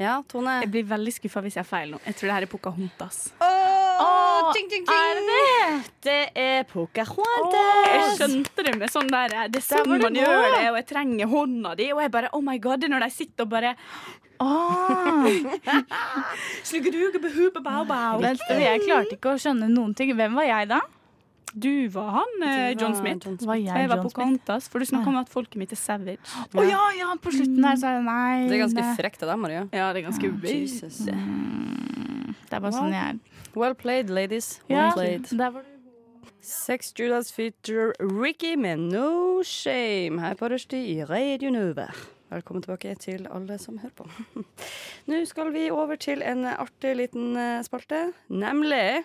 Ja, Tone. Jeg blir veldig skuffa hvis jeg har feil nå. Jeg tror det her er Pocahontas. Åh, ting, ting, ting. er det Det er Jeg skjønte det med sånn der Det er sånn man gjør det, og jeg trenger hånda di, og jeg bare Oh my god, det er når de sitter og bare Oh. Sluggeduge behupe bau bau. Jeg klarte ikke å skjønne noen ting. Hvem var jeg da? Du var han, eh, John Smith. John Var jeg jeg var John Smith? For du snakker om at folket mitt er savage. Å ja, ja, på slutten der sa jeg nei. Det er ganske frekt av deg, Maria. Ja, det er ganske Jesus. Det er bare sånn jeg er. Well played, ladies. Well Ja, played. der var du. Sex Judas feature Ricky med No Shame her på Rushdie i Radio Nova. Velkommen tilbake til alle som hører på. Nå skal vi over til en artig liten eh, spalte, nemlig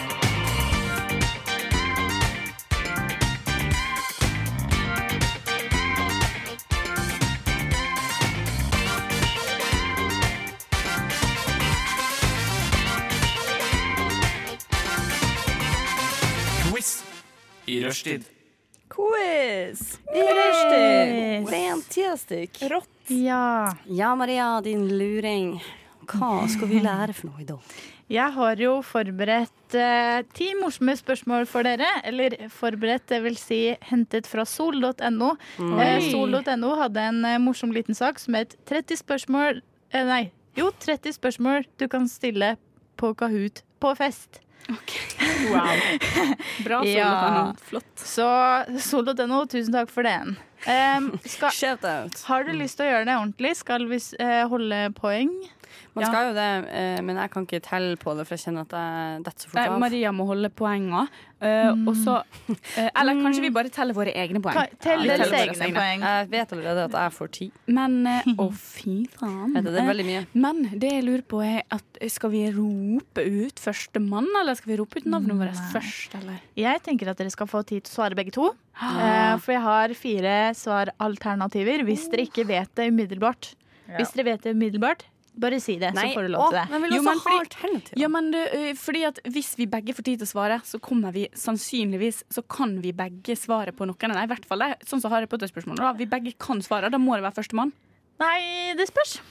I rushtid. quiz i Rushdie. Fantastic. Ja. Ja, Maria, din luring. Hva skal vi lære for noe i dag? Jeg har jo forberedt eh, ti morsomme spørsmål for dere. Eller forberedt, det vil si hentet fra sol.no. Eh, sol.no hadde en eh, morsom liten sak som het 30 spørsmål eh, Nei, jo, 30 spørsmål du kan stille på Kahoot på fest. Wow. Bra, Ja. Flott. Så sol.no, tusen takk for den. Um, skal, Shout out. har du lyst til å gjøre det ordentlig? Skal vi uh, holde poeng? Man Ja. skal jo det, eh, men jeg kan ikke telle på det, for jeg kjenner at jeg detter så fort av. Maria må holde poenga. Mm. og så eh, Eller kanskje vi bare teller våre egne poeng. Tell Ja, våre egne poeng. Jeg vet allerede at jeg får ti. Men eh, Å, fy faen. Vet det er veldig mye. Men det jeg lurer på er at skal vi rope ut førstemann, eller skal vi rope ut navnet vårt først, eller? Jeg tenker at dere skal få tid til å svare begge to. Eh, for jeg har fire svaralternativer hvis dere ikke vet det umiddelbart. Hvis dere vet det umiddelbart, bare si det, så får du lov til det. men vil Jo, men ha fordi- Ja, men du, fordi at Hvis vi begge får tid til å svare, så kommer vi sannsynligvis Så kan vi begge svare på noen Nei. I hvert fall det, sånn som Harry Potter-spørsmålet. da. Vi begge kan svare. Da må det være førstemann. Nei, det spørs.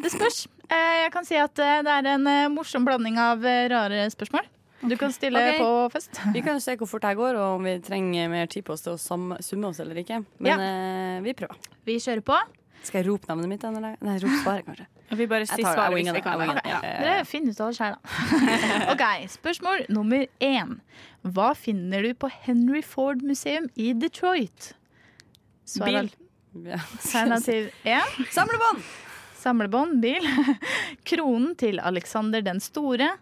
Det spørs. Eh, jeg kan si at eh, det er en eh, morsom blanding av rare spørsmål. Du kan stille okay. på fest. Vi kan se hvor fort det går, og om vi trenger mer tid på oss til å summe oss eller ikke. Men ja. vi prøver. Vi kjører på. Skal jeg rope navnet mitt? Eller? Nei, rop svaret, kanskje. Vi bare sier. Svaret hvis vi det. kan. Ja. Dere finner ut av det sjøl, da. OK, spørsmål nummer én. Hva finner du på Henry Ford museum i Detroit? Svar Bil. Ja. Alternativ én. Samlebånd! Samlebånd, bil. Kronen til Alexander den store.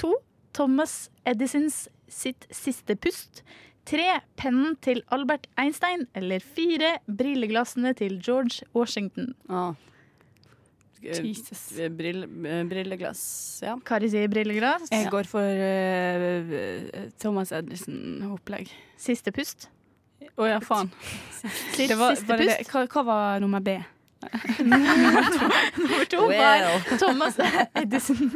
To. Thomas Edisons sitt siste pust. Tre. Pennen til Albert Einstein. Eller fire. Brilleglassene til George Washington. Ah. Jesus. Eh, Brill, eh, brilleglass, ja. Kari sier brilleglass. Jeg går for uh, Thomas Edison-opplegg. Siste pust. Å ja, faen. Siste, var, siste pust. hva, hva var nummer B? Nummer to var Well. Thomas Edison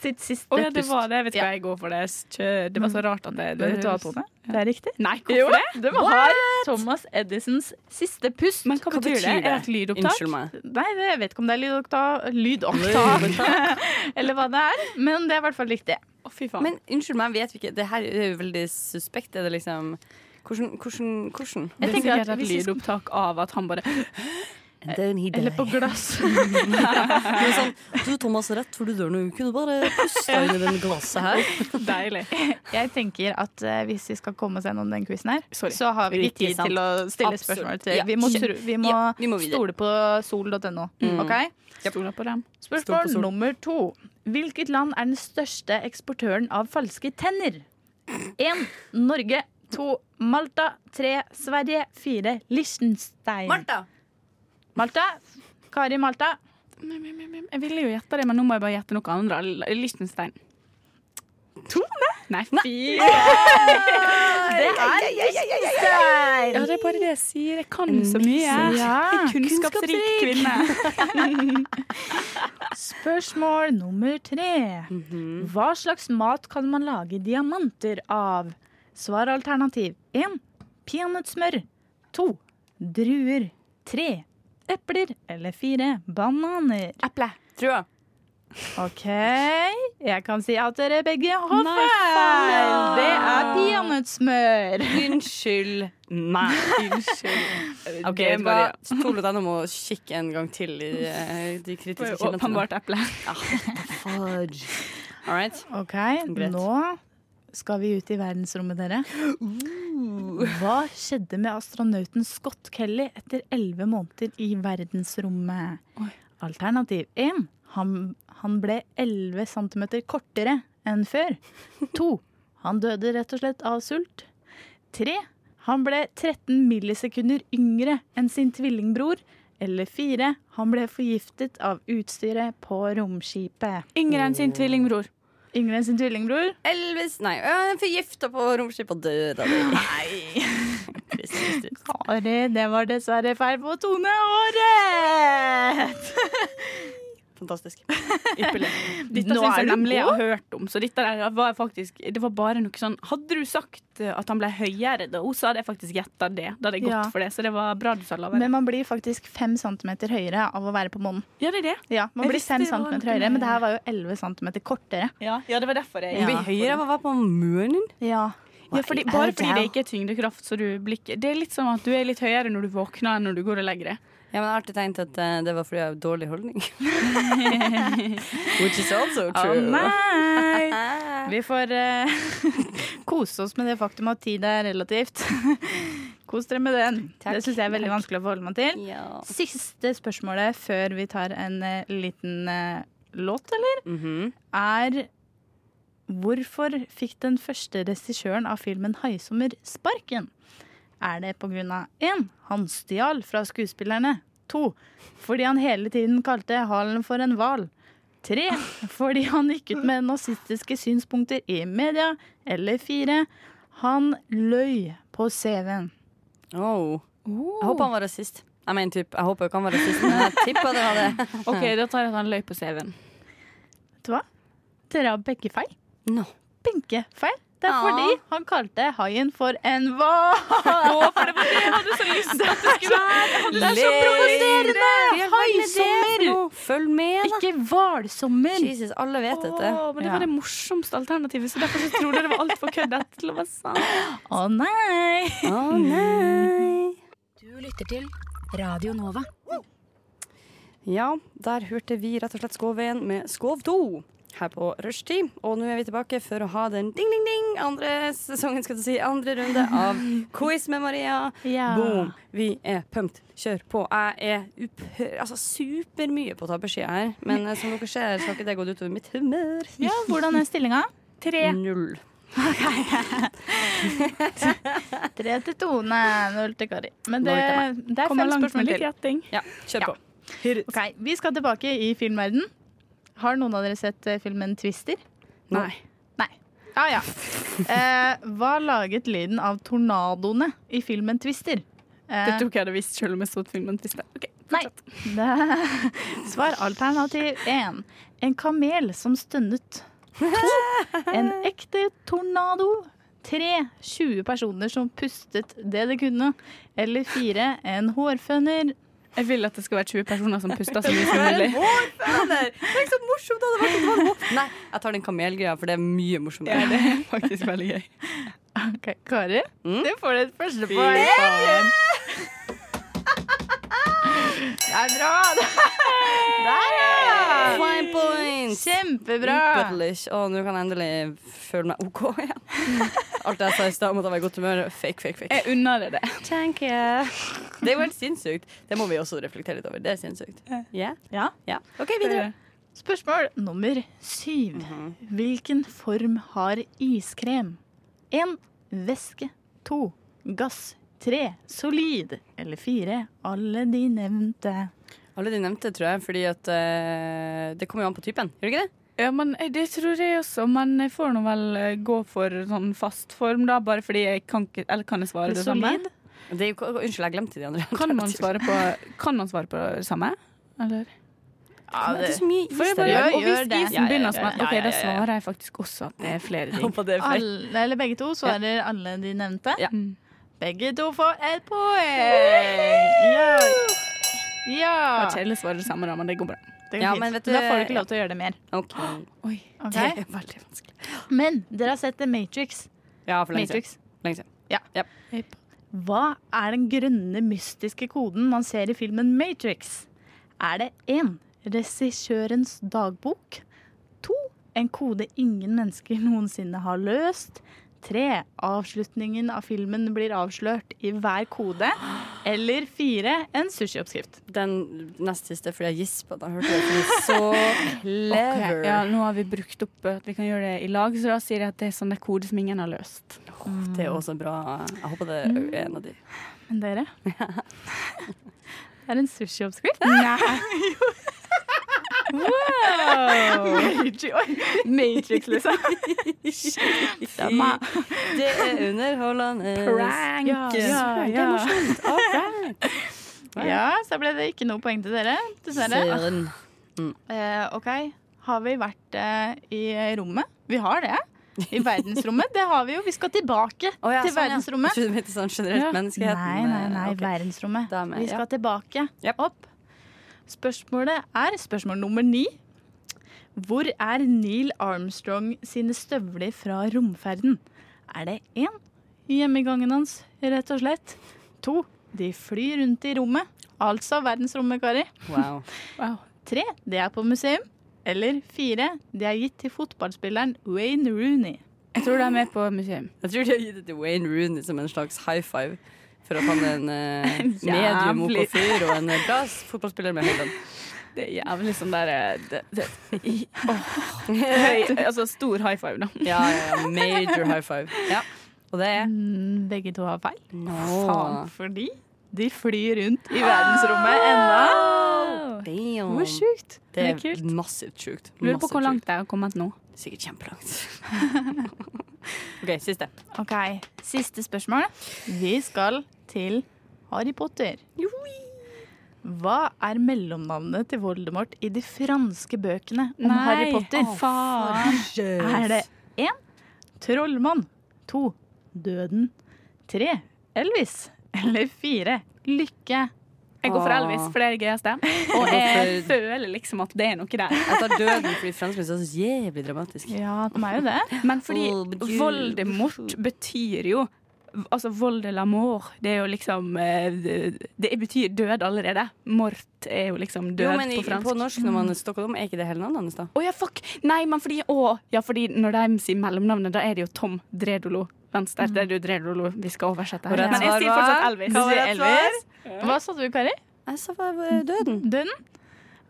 sitt siste oh, ja, det pust. var det. Jeg vet ikke hva jeg går for. Det, det var så rart at det, det du hva, Tone? Det er riktig. Nei, Jo, hvorfor det? det var Thomas Edisons siste pust. Men hva, betyr det? det? Er det et lydopptak? Unnskyld meg. Nei, det, jeg vet ikke om det er lydopptak, lydopptak eller hva det er, men det er i hvert fall riktig. Å, fy faen. Men unnskyld meg, vet vi ikke Det her er jo veldig suspekt. Er det liksom Hvordan? hvordan, hvordan? det er tenker at et hvis vi skal- lydopptak av at han bare Eller på glass. Sånn, du Thomas, rett før du dør nå, kunne du bare puste inn i den glasset her. Deilig. Jeg tenker at uh, hvis vi skal komme oss gjennom den quizen her, Sorry. så har vi ikke tid sant. til å stille Absolutt. spørsmål til. Ja. Vi må, tro, vi må, Ja, vi må stole på sol.no. Mm. OK? Stoler på dem. Stol Spørsmål på nummer to. Hvilket land er den største eksportøren av falske tenner? 1. Norge. 2. Malta. 3. Sverige. 4. Liechtenstein. Martha! Malte. Kari Malte. Jeg ville jo gjette det, men nå må jeg bare gjette noe annet. Liechtenstein. Tone? Nei, fy Det er Liechtenstein. Ja, det er bare det jeg sier. Jeg kan så mye. Ja, Kunnskapsrik kvinne. Spørsmål nummer tre. Hva slags mat kan man lage diamanter av? Svaralternativ 1. Peanøttsmør. 2. Druer. 3. Epler. Eller fire Bananer. Eple. Trua. OK. Jeg kan si at dere begge har Nei, feil. Det er peanøttsmør. Unnskyld meg. Unnskyld. OK, vet du deg nå må kikke en gang til i eh, de kritiske kildene. Åpenbart eple. Fudge. All right. OK, Greit. nå skal vi ut i verdensrommet, dere. Hva skjedde med astronauten Scott Kelly etter elleve måneder i verdensrommet? Alternativ 1. Han, han ble 11 cm kortere enn før. 2. Han døde rett og slett av sult. 3. Han ble 13 millisekunder yngre enn sin tvillingbror. Eller 4. Han ble forgiftet av utstyret på romskipet. Yngre enn sin tvillingbror. Yngre enn sin tvillingbror? Elvis Nei, forgifta på romskipet og død av det. Kari, det var dessverre feil på Tone og rett! Fantastisk. Ypperlig. Dette Nå syns er jeg du nemlig jeg har hørt om. Så dette der var faktisk Det var bare noe sånn Hadde du sagt at han ble høyere da, så hadde jeg faktisk gjetta det. Da hadde jeg gått Ja. for det. Så det var bra du sa lavere. Men man blir faktisk fem centimeter høyere av å være på månen. ja, det er det. Ja, man Jeg blir fem centimeter høyere, men det her var jo 11 centimeter kortere. Ja, det var derfor jeg Du blir høyere av å være på månen. Ja. Ja, fordi, bare fordi det ikke er tyngdekraft, så du blir ikke Det er litt sånn at du er litt høyere når du våkner enn når du går og legger deg. Ja, men jeg har alltid tenkt at uh, det var fordi jeg har dårlig holdning. Which is also Å oh, nei! Vi får uh, kose oss med det faktum at tid er relativt. Kos dere med den. Takk. Det syns jeg er veldig vanskelig å forholde meg til. Ja. Siste spørsmålet før vi tar en uh, liten låt, eller? Mhm. Er hvorfor fikk den første regissøren av filmen 'Haisommer' sparken? Er det av 1. Han stjal fra skuespillerne. 2. Fordi han hele tiden kalte halen for en hval. 3. Fordi han gikk ut med nazistiske synspunkter i media. Eller 4. Han løy på CV-en. Oh. Jeg håper han var rasist. Jeg mener typ, jeg håper ikke han var rasist, men jeg tippa det var det. OK, da tar jeg at han løy på CV-en. Vet du hva? Dere har begge feil. No. Begge feil. Det er Ja. fordi han kalte haien for en hval. for det var det jeg hadde så lyst til at det skulle være. Det er så provoserende! Haisommer! Følg med, da. Ikke hvalsommer. Jesus, alle vet dette. Åh, men det var det morsomste alternativet, så derfor så trodde jeg det var altfor køddete til å være sant. Å nei! Å nei. Du lytter til Radio Nova. Ja, der hørte vi rett og slett Skåveien med Skov 2 her på rushtid. Og nå er vi tilbake for å ha den ding-ding-ding andre sesongen, skal du si, andre runde av Quiz med Maria. Ja. Boom. Vi er pumped. Kjør på. Jeg er upphør, altså supermye på tapersida her, men eh, som dere ser, har ikke det gått utover mitt humør. Ja, hvordan er stillinga? Tre. Null. Tre til Tone, null til Kari. Men det, det er fem spørsmål til. Ja, kjør Ja. på. Ok, Vi skal tilbake i filmverden. Har noen av dere sett eh, filmen Twister? Nei. Nei. Ja, ja. Eh, hva laget lyden av tornadoene i filmen Twister? Eh, Det tror ikke jeg hadde visst selv om jeg så filmen. Twister. Ok, Nei. Det, svar alternativ 1. En kamel som stønnet. 2. En ekte tornado. 3. 20 personer som pustet det de kunne. Eller 4. En hårføner. Jeg vil at det skal være 20 personer som puster så mye som mulig. Tenk så morsomt det hadde vært! Nei, jeg tar den kamelgreia, for det er mye morsommere. Ja, det er faktisk veldig gøy. Ok, Kari, Mm? du får ditt første poeng. Det er bra! Der, ja! Fine points! Kjempebra. Og nå kan jeg endelig føle meg OK igjen. Alt det jeg sa i stad om at jeg var i godt humør, fake, fake, fake. Jeg unner deg det. Thank you. Det er jo helt sinnssykt. Det må vi også reflektere litt over. Det er sinnssykt. Ja? Ja. ja. OK, videre. Spørsmål nummer syv. Hvilken form har iskrem? Én Væske. To Gass. Tre solid. Eller fire alle de nevnte. Alle de nevnte, tror jeg, fordi at uh, det kommer jo an på typen. Gjør det ikke det? Ja, men eh, Det tror jeg også, men jeg får nå vel eh, gå for sånn fast form, da, bare fordi jeg kan ikke Eller kan jeg svare det, samme? Det er jo, unnskyld, jeg glemte de andre. Kan man svare på, kan man svare på det samme? Eller? Ja, det er så mye is der. og hvis gjør det. isen Ja, ja, begynner ja, sånn, ja, OK, da svarer jeg faktisk også at det er flere ting. Er. Alle, eller begge to svarer alle de nevnte. Ja. Mm. Begge to får ett poeng. Ja. Ja. var kjedelig å svare det samme, da, men det går bra. Det Ja, men vet du- Da får du ikke lov til å gjøre det mer. Ok. Oi. okay. Det er veldig vanskelig. Men dere har sett The Matrix. Ja, for lenge siden. Lenge siden. Ja. Yep. Hva er den grønne, mystiske koden man ser i filmen Matrix? Er det én regissørens dagbok? To en kode ingen mennesker noensinne har løst? Tre avslutningen av filmen blir avslørt i hver kode? Eller fire en sushioppskrift? Den nest siste, fordi jeg gispa da hørte jeg det. Så clever. Okay, Ja, nå har vi brukt opp at vi kan gjøre det i lag, så da sier jeg at det er sånne koder som ingen har løst. Det er også bra. Jeg håper det er en av de. Men dere? Det er en sushioppskrift. Matrix, liksom. Det er underholdende. Prank! Ja, ja, ja. ja, så ble det ikke noe poeng til dere, dessverre. Mm. Eh, OK, har vi vært eh, i rommet? Vi har det. I verdensrommet. Det har vi jo. Vi skal tilbake oh, ja, til sånn, verdensrommet. Ja. sånn generelt Ja. menneskeheten. Nei, nei, nei. Okay. Verdensrommet. Er vi, skal ja. tilbake. Yep. Opp. Spørsmålet er spørsmål nummer ni. Hvor er Neil Armstrong sine støvler fra romferden? Er det én? hjemmegangen hans, rett og slett. To. De flyr rundt i rommet. Altså verdensrommet, Kari. Wow. Wow. Tre. Det er på museum. Eller fire. Det er gitt til fotballspilleren Wayne Rooney. Jeg tror de er med på museum. Jeg tror de har gitt det til Wayne Rooney som en slags high five. For at han er en uh, medium fyr og en eh, bra fotballspiller med høyden. Det er jævlig sånn der eh, det, det, i, åh. Høy, Altså stor high five, da. Ja, ja, ja, major high five. Ja. Og det er Mm, Begge to har feil. Faen. Fordi de flyr rundt i verdensrommet ennå. Damn. Hvor sjukt. Det Det er kult. massivt sjukt. Lurer på Massivt hvor langt jeg har kommet nå. Sikkert kjempelangt. OK, siste. Ok, Siste spørsmål. Vi skal til Harry Potter. Hva er mellomnavnet til Voldemort i de franske bøkene om Harry Potter? Oh, faen. Er det én trollmann, to døden, tre Elvis eller fire lykke? Jeg går for Elvis, for det er det gøyeste. Og Jeg føler liksom at det er noe der. Jeg tar døden fordi franskmenn er så jævlig dramatisk. Ja, de er jo det. Men fordi Oh, Voldemort betyr jo Altså vold de la mort, det er jo liksom eh, Det, betyr død allerede. Mort er jo liksom død Jo, men på fransk. på norsk når man stokker om, er ikke det hele navnet hans, da? Å ja, fuck! Nei, men fordi Å, ja, fordi når de sier mellomnavnet, da er det jo Tom Dredolo Venstre. Det er jo Dredolo vi skal oversette her. Men jeg sier fortsatt Elvis. Du sier Elvis. Hva sa du, Kari? Jeg sa døden. Døden?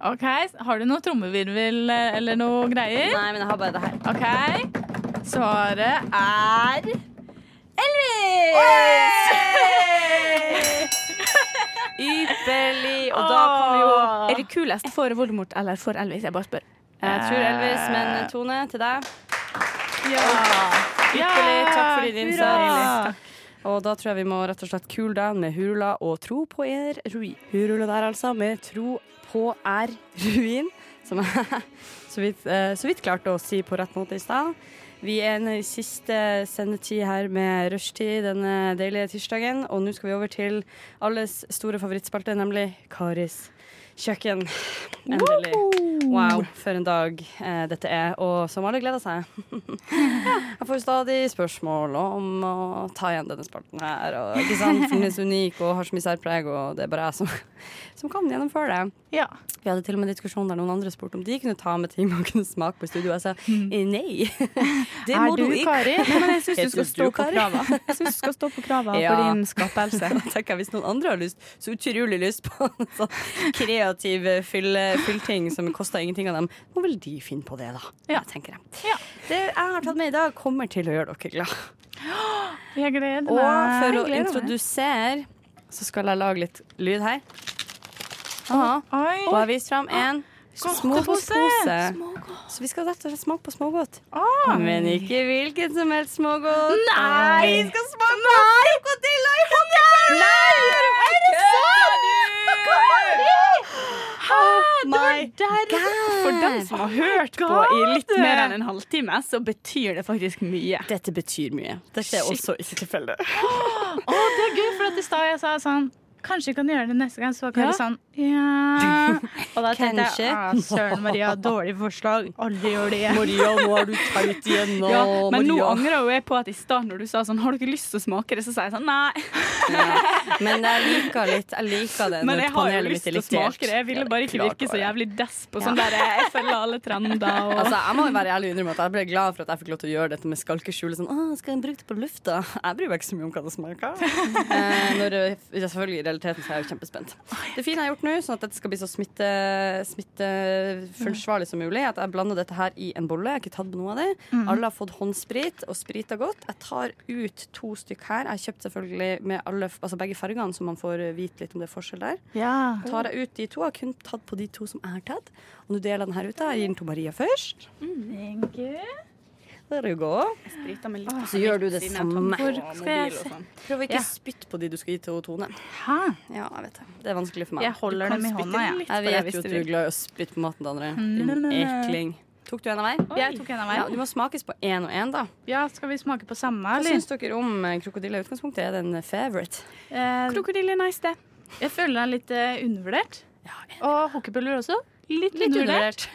OK, har du noe trommevirvel eh, eller noe greier? Nei, men jeg har bare det her. OK. Svaret er Ypperlig! Og da kommer jo Er det kulest for Voldemort eller for Elvis? Jeg bare spør. Jeg tror Elvis, men Tone, til deg. Ja! Ypperlig. Takk for din innsats. Og da tror jeg vi må rett og slett cool down med Hurula og Tro på er ruin. Hurula der, altså, med Tro på er ruin. Som jeg så vidt, eh, så vidt klarte å si på rett måte i stad. Vi er inne i siste sendetid her med rushtid denne deilige tirsdagen. Og nå skal vi over til alles store favorittspalte, nemlig Karis kjøkken. Endelig. Wow, for en dag eh, dette er, og som alle gleder seg. Jeg får stadig spørsmål om å ta igjen denne spalten her. Og, ikke sant? For den er så unik og har så mye særpreg, og det er bare jeg som, som kan gjennomføre det. Ja. Vi hadde til og med en diskusjon der noen andre spurte om de kunne ta med ting man kunne smake på i studio. Jeg sa eh, nei. Det må du ikke. Kari? Nei, men jeg syns du skal stå på krava. Jeg synes du skal stå på krava Ja. for din skapelse. Da tenker jeg Hvis noen andre har lyst, så utrolig lyst på en sånn kreativ fylle, fyllting som koster ingenting av dem, må vel de finne på det, da. Ja. Jeg tenker jeg. Ja. Det jeg har tatt med i dag, kommer til å gjøre dere glad. Jeg gleder meg. Og for å introdusere så skal jeg lage litt lyd her. Aha. Oi. Og jeg har vist fram en smågodtpose. Så vi skal rett og slett smake på smågodt. Ah. Men ikke hvilken som helst smågodt. Nei! Vi skal smake på krokodilla i hockeypulver! Er det sant? Oh der For dem som har hørt på i litt mer enn en halvtime, så betyr det faktisk mye. Dette betyr mye. Dette er også ikke tilfeldig. Å, det er gøy, for at i stad jeg sa sånn Kanskje vi kan gjøre det neste gang. Så var Kari Ja. sånn Ja. Og da tenkte jeg ah, Søren Maria, dårlig forslag. Aldri gjør det igjen. Maria, nå er du teit igjen. Nå, Ja, men nå angrer jo jeg på at i stad når du sa sånn Har du ikke lyst til å smake det? Så sa jeg sånn nei. Men jeg liker litt Jeg liker det Men jeg har jo lyst til å smake det. Jeg ville bare ikke virke så jævlig desp og Ja. sånn der Jeg følger alle trender og Altså, jeg må være ærlig og innrømme at jeg ble glad for at jeg fikk lov til å gjøre dette med skalkeskjul. Sånn, Åh, skal jeg bruke det på lufta? Jeg bryr meg ikke så mye om hva det smaker. eh, når, det- selvfølgelig, realiteten så er jeg jo kjempespent. Det fine jeg har gjort nå, sånn at dette skal bli så smitte, smitteforsvarlig som mulig, er at jeg blander dette her i en bolle. Jeg har ikke tatt på noe av det. Mm. Alle har fått håndsprit og sprita godt. Jeg tar ut to stykk her. Jeg har kjøpt selvfølgelig med alle, altså begge fargene, så man får vite litt om det er forskjell der. Ja. tar jeg ut de to. Jeg har kun tatt på de to som jeg har tatt. Og nå deler jeg den her ute. Jeg gir den til Maria først. Thank you. Der you go. med litt. Så gjør du det samme. Prøv å ikke Ja. spytte på de du skal gi til Tone. Hæ? Ja, jeg vet det. Det er vanskelig for meg. Jeg holder dem i hånda, hånda, jeg. Vet Jeg vet jo at du er glad i å spytte på maten til andre. Mm. Din ekling. Tok du en av hver? Jeg tok en av Ja, meg. du må smakes på én og én, da. Ja, skal vi smake på samme, Hva eller? syns dere om eh, krokodille i utgangspunktet? Er det en favorite? Eh, Krokodille er nice, det. jeg føler den er litt eh, undervurdert. Og hockeypulver også. Litt, Litt undervurdert.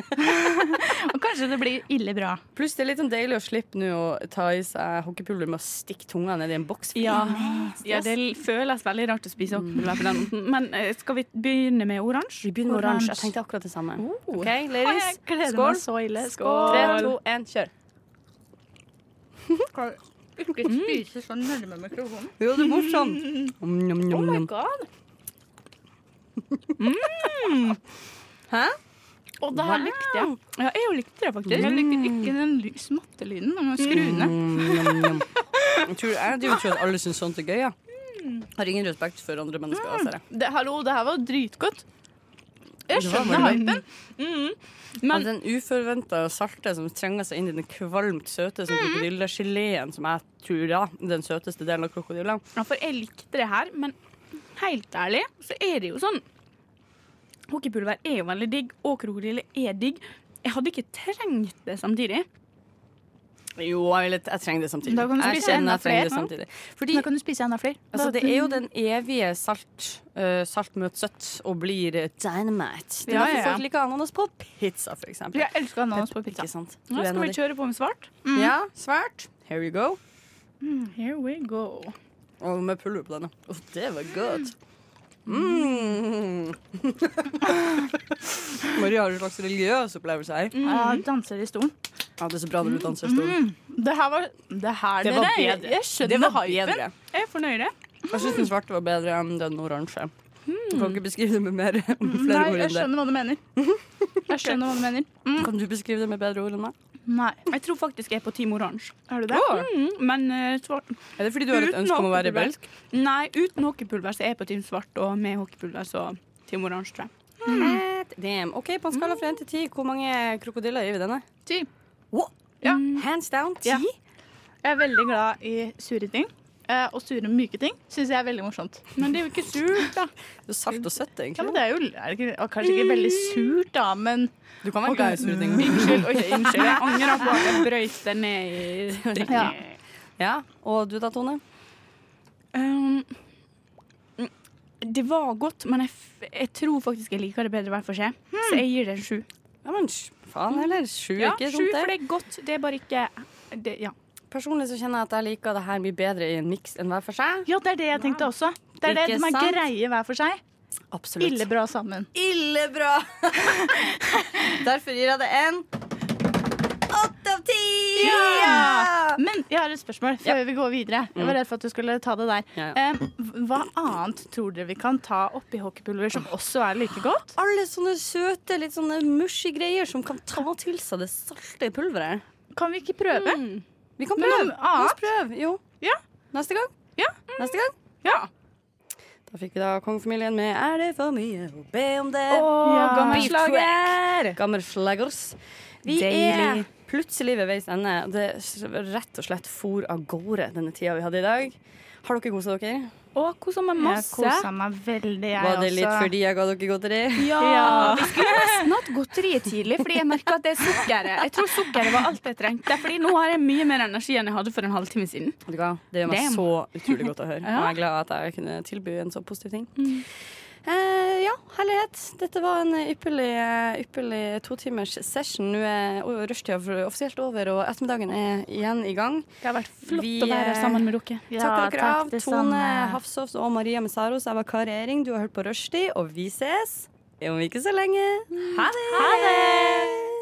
Og kanskje det blir ille bra. Pluss det er litt sånn deilig å slippe nå å ta i seg hockeypulver med å stikke tunga ned i en boks. Ja. ja, det føles veldig rart å spise på den måten. Men eh, skal vi begynne med oransje? Vi begynner med oransje. Jeg tenkte akkurat det samme. OK, ladies. jeg Skål. Skål. Tre, to, én, kjør. Ikke spise sånn nærme mikrofonen. Jo, det er morsomt. Nom, Oh my god. god. Hæ? Og det her likte jeg. Ja, jeg likte det faktisk. Jeg likte ikke den ly- smattelyden når man skrur ned. Mm, nom, nom. Jeg tror, jeg driver tror at alle syns sånt er gøy, ja. Har ingen respekt for andre mennesker. Ser. Det, hallo, det her var dritgodt. Jeg skjønner hypen. hypen. Men den uforventa salte som trenger seg inn i den kvalmt søte som krokodillegeleen, som jeg tror ja, den søteste delen av krokodilla. Ja, for jeg likte det her, men helt ærlig så er det jo sånn Hockeypulver er jo veldig digg, og krokodille er digg. Jeg hadde ikke trengt det samtidig. Jo, jeg, trenger det samtidig. Da kan du spise enda flere. samtidig. Fordi Da kan du spise enda flere. altså, det er jo den evige salt, uh, salt møter søtt og blir eh, dynamite. Det er Ja, ja, ja. folk liker ananas på pizza, f.eks. Jeg elsker ananas på pizza. Ikke sant? Nå skal vi kjøre på med svart. Ja, svært. Here we go. Here we go. Og med pulver på denne. Oh, det var godt. Mm. Maria har en slags religiøs opplevelse her. Ja, danser i stolen. Ja, det er så bra når du danser i stolen. Det her var Det her, Det var dere. Jeg- bedre. Jeg Det skjønner var hypen. bedre. Jeg er fornøyd. jeg. Jeg syns den svarte var bedre enn den oransje. Du kan ikke beskrive det med mer flere Nei, ord enn det. skjønner hva du mener. Jeg skjønner hva du mener. Kan du beskrive det med bedre ord enn meg? Nei. Jeg tror faktisk jeg er på Team Oransje. Er du det? Mm, men uh, svart Er det fordi du har et ønske om å være rebelsk? belsk? Nei, uten hockeypulver så er jeg på Team Svart, og med hockeypulver så Team Oransje, tror jeg. Damn. OK, på en skala fra én til ti, hvor mange krokodiller gir vi denne? Ti. Wow. Ja. Hands down ti? Ja. Jeg er veldig glad i sure ting. Eh, Og sure, myke ting syns jeg er veldig morsomt. Men det er jo ikke surt, da. Det er salt og søtt, egentlig. Ja, men det er jo er det ikke, og kanskje ikke veldig surt, da, men Du kan være glad i sure ting. Unnskyld. ok, unnskyld. Jeg angrer på at jeg brøyt det ned i drikken. Ja. Ja. Og du da, Tone? Um, mm, det var godt, men jeg, f jeg tror faktisk jeg liker det bedre hver for seg. Så jeg gir det en sju. Ja, men faen heller. Sju er Ja, ikke sju, for det. det er godt. Det er bare ikke det, Ja. Personlig så kjenner jeg at jeg liker det her mye bedre i en miks enn hver for seg. ja, det er det jeg tenkte også. Det er det de er sant? greie hver for seg. Absolutt. Ille bra sammen. Ille bra! Derfor gir jeg det en åtte av ti! Ja! Men jeg har et spørsmål før Ja. vi går videre. Jeg var redd for at du skulle ta det der. Ja, ja. Eh, hva annet tror dere vi kan ta oppi hockeypulver som også er like godt? Alle sånne søte, litt sånne mushy greier som kan ta til seg det salte pulveret. Kan vi ikke prøve? Vi kan prøve. La oss prøve. Jo. Ja. Neste gang. Ja. Neste gang. Ja. Da fikk vi da kongefamilien med 'Er det for mye å be om det'? Oh, gammel Gammelslager! Gammelslagers. Gammel slagers. Vi Deilig. er plutselig ved veis ende. Det rett og slett for av gårde denne tida vi hadde i dag. Har dere kosa dere? Å, kosa meg Jeg masse. kosa meg veldig, jeg Var det litt også. fordi jeg ga dere godteri? Ja, Ja. Vi skulle nesten hatt godteriet tidlig, fordi jeg merka at det er sukkeret. Jeg tror sukkeret var alt jeg trengte, Fordi nå har jeg mye mer energi enn jeg hadde for en halvtime siden. Det gjør meg Damn. så utrolig godt å høre. Ja. Og jeg er glad at jeg kunne tilby en så positiv ting. Eh, ja, herlighet. Dette var en ypperlig, ypperlig totimers session. Nå er rushtida offisielt over, og ettermiddagen er igjen i gang. Det har vært flott Vi, å være eh, sammen med dere. Ja, Takk dere takk, av. Tone Hafsås og Maria Messaros. Jeg var Kari Eiring. Du har hørt på Rushtid, og vi ses om ikke så lenge. Ha det! Ha det!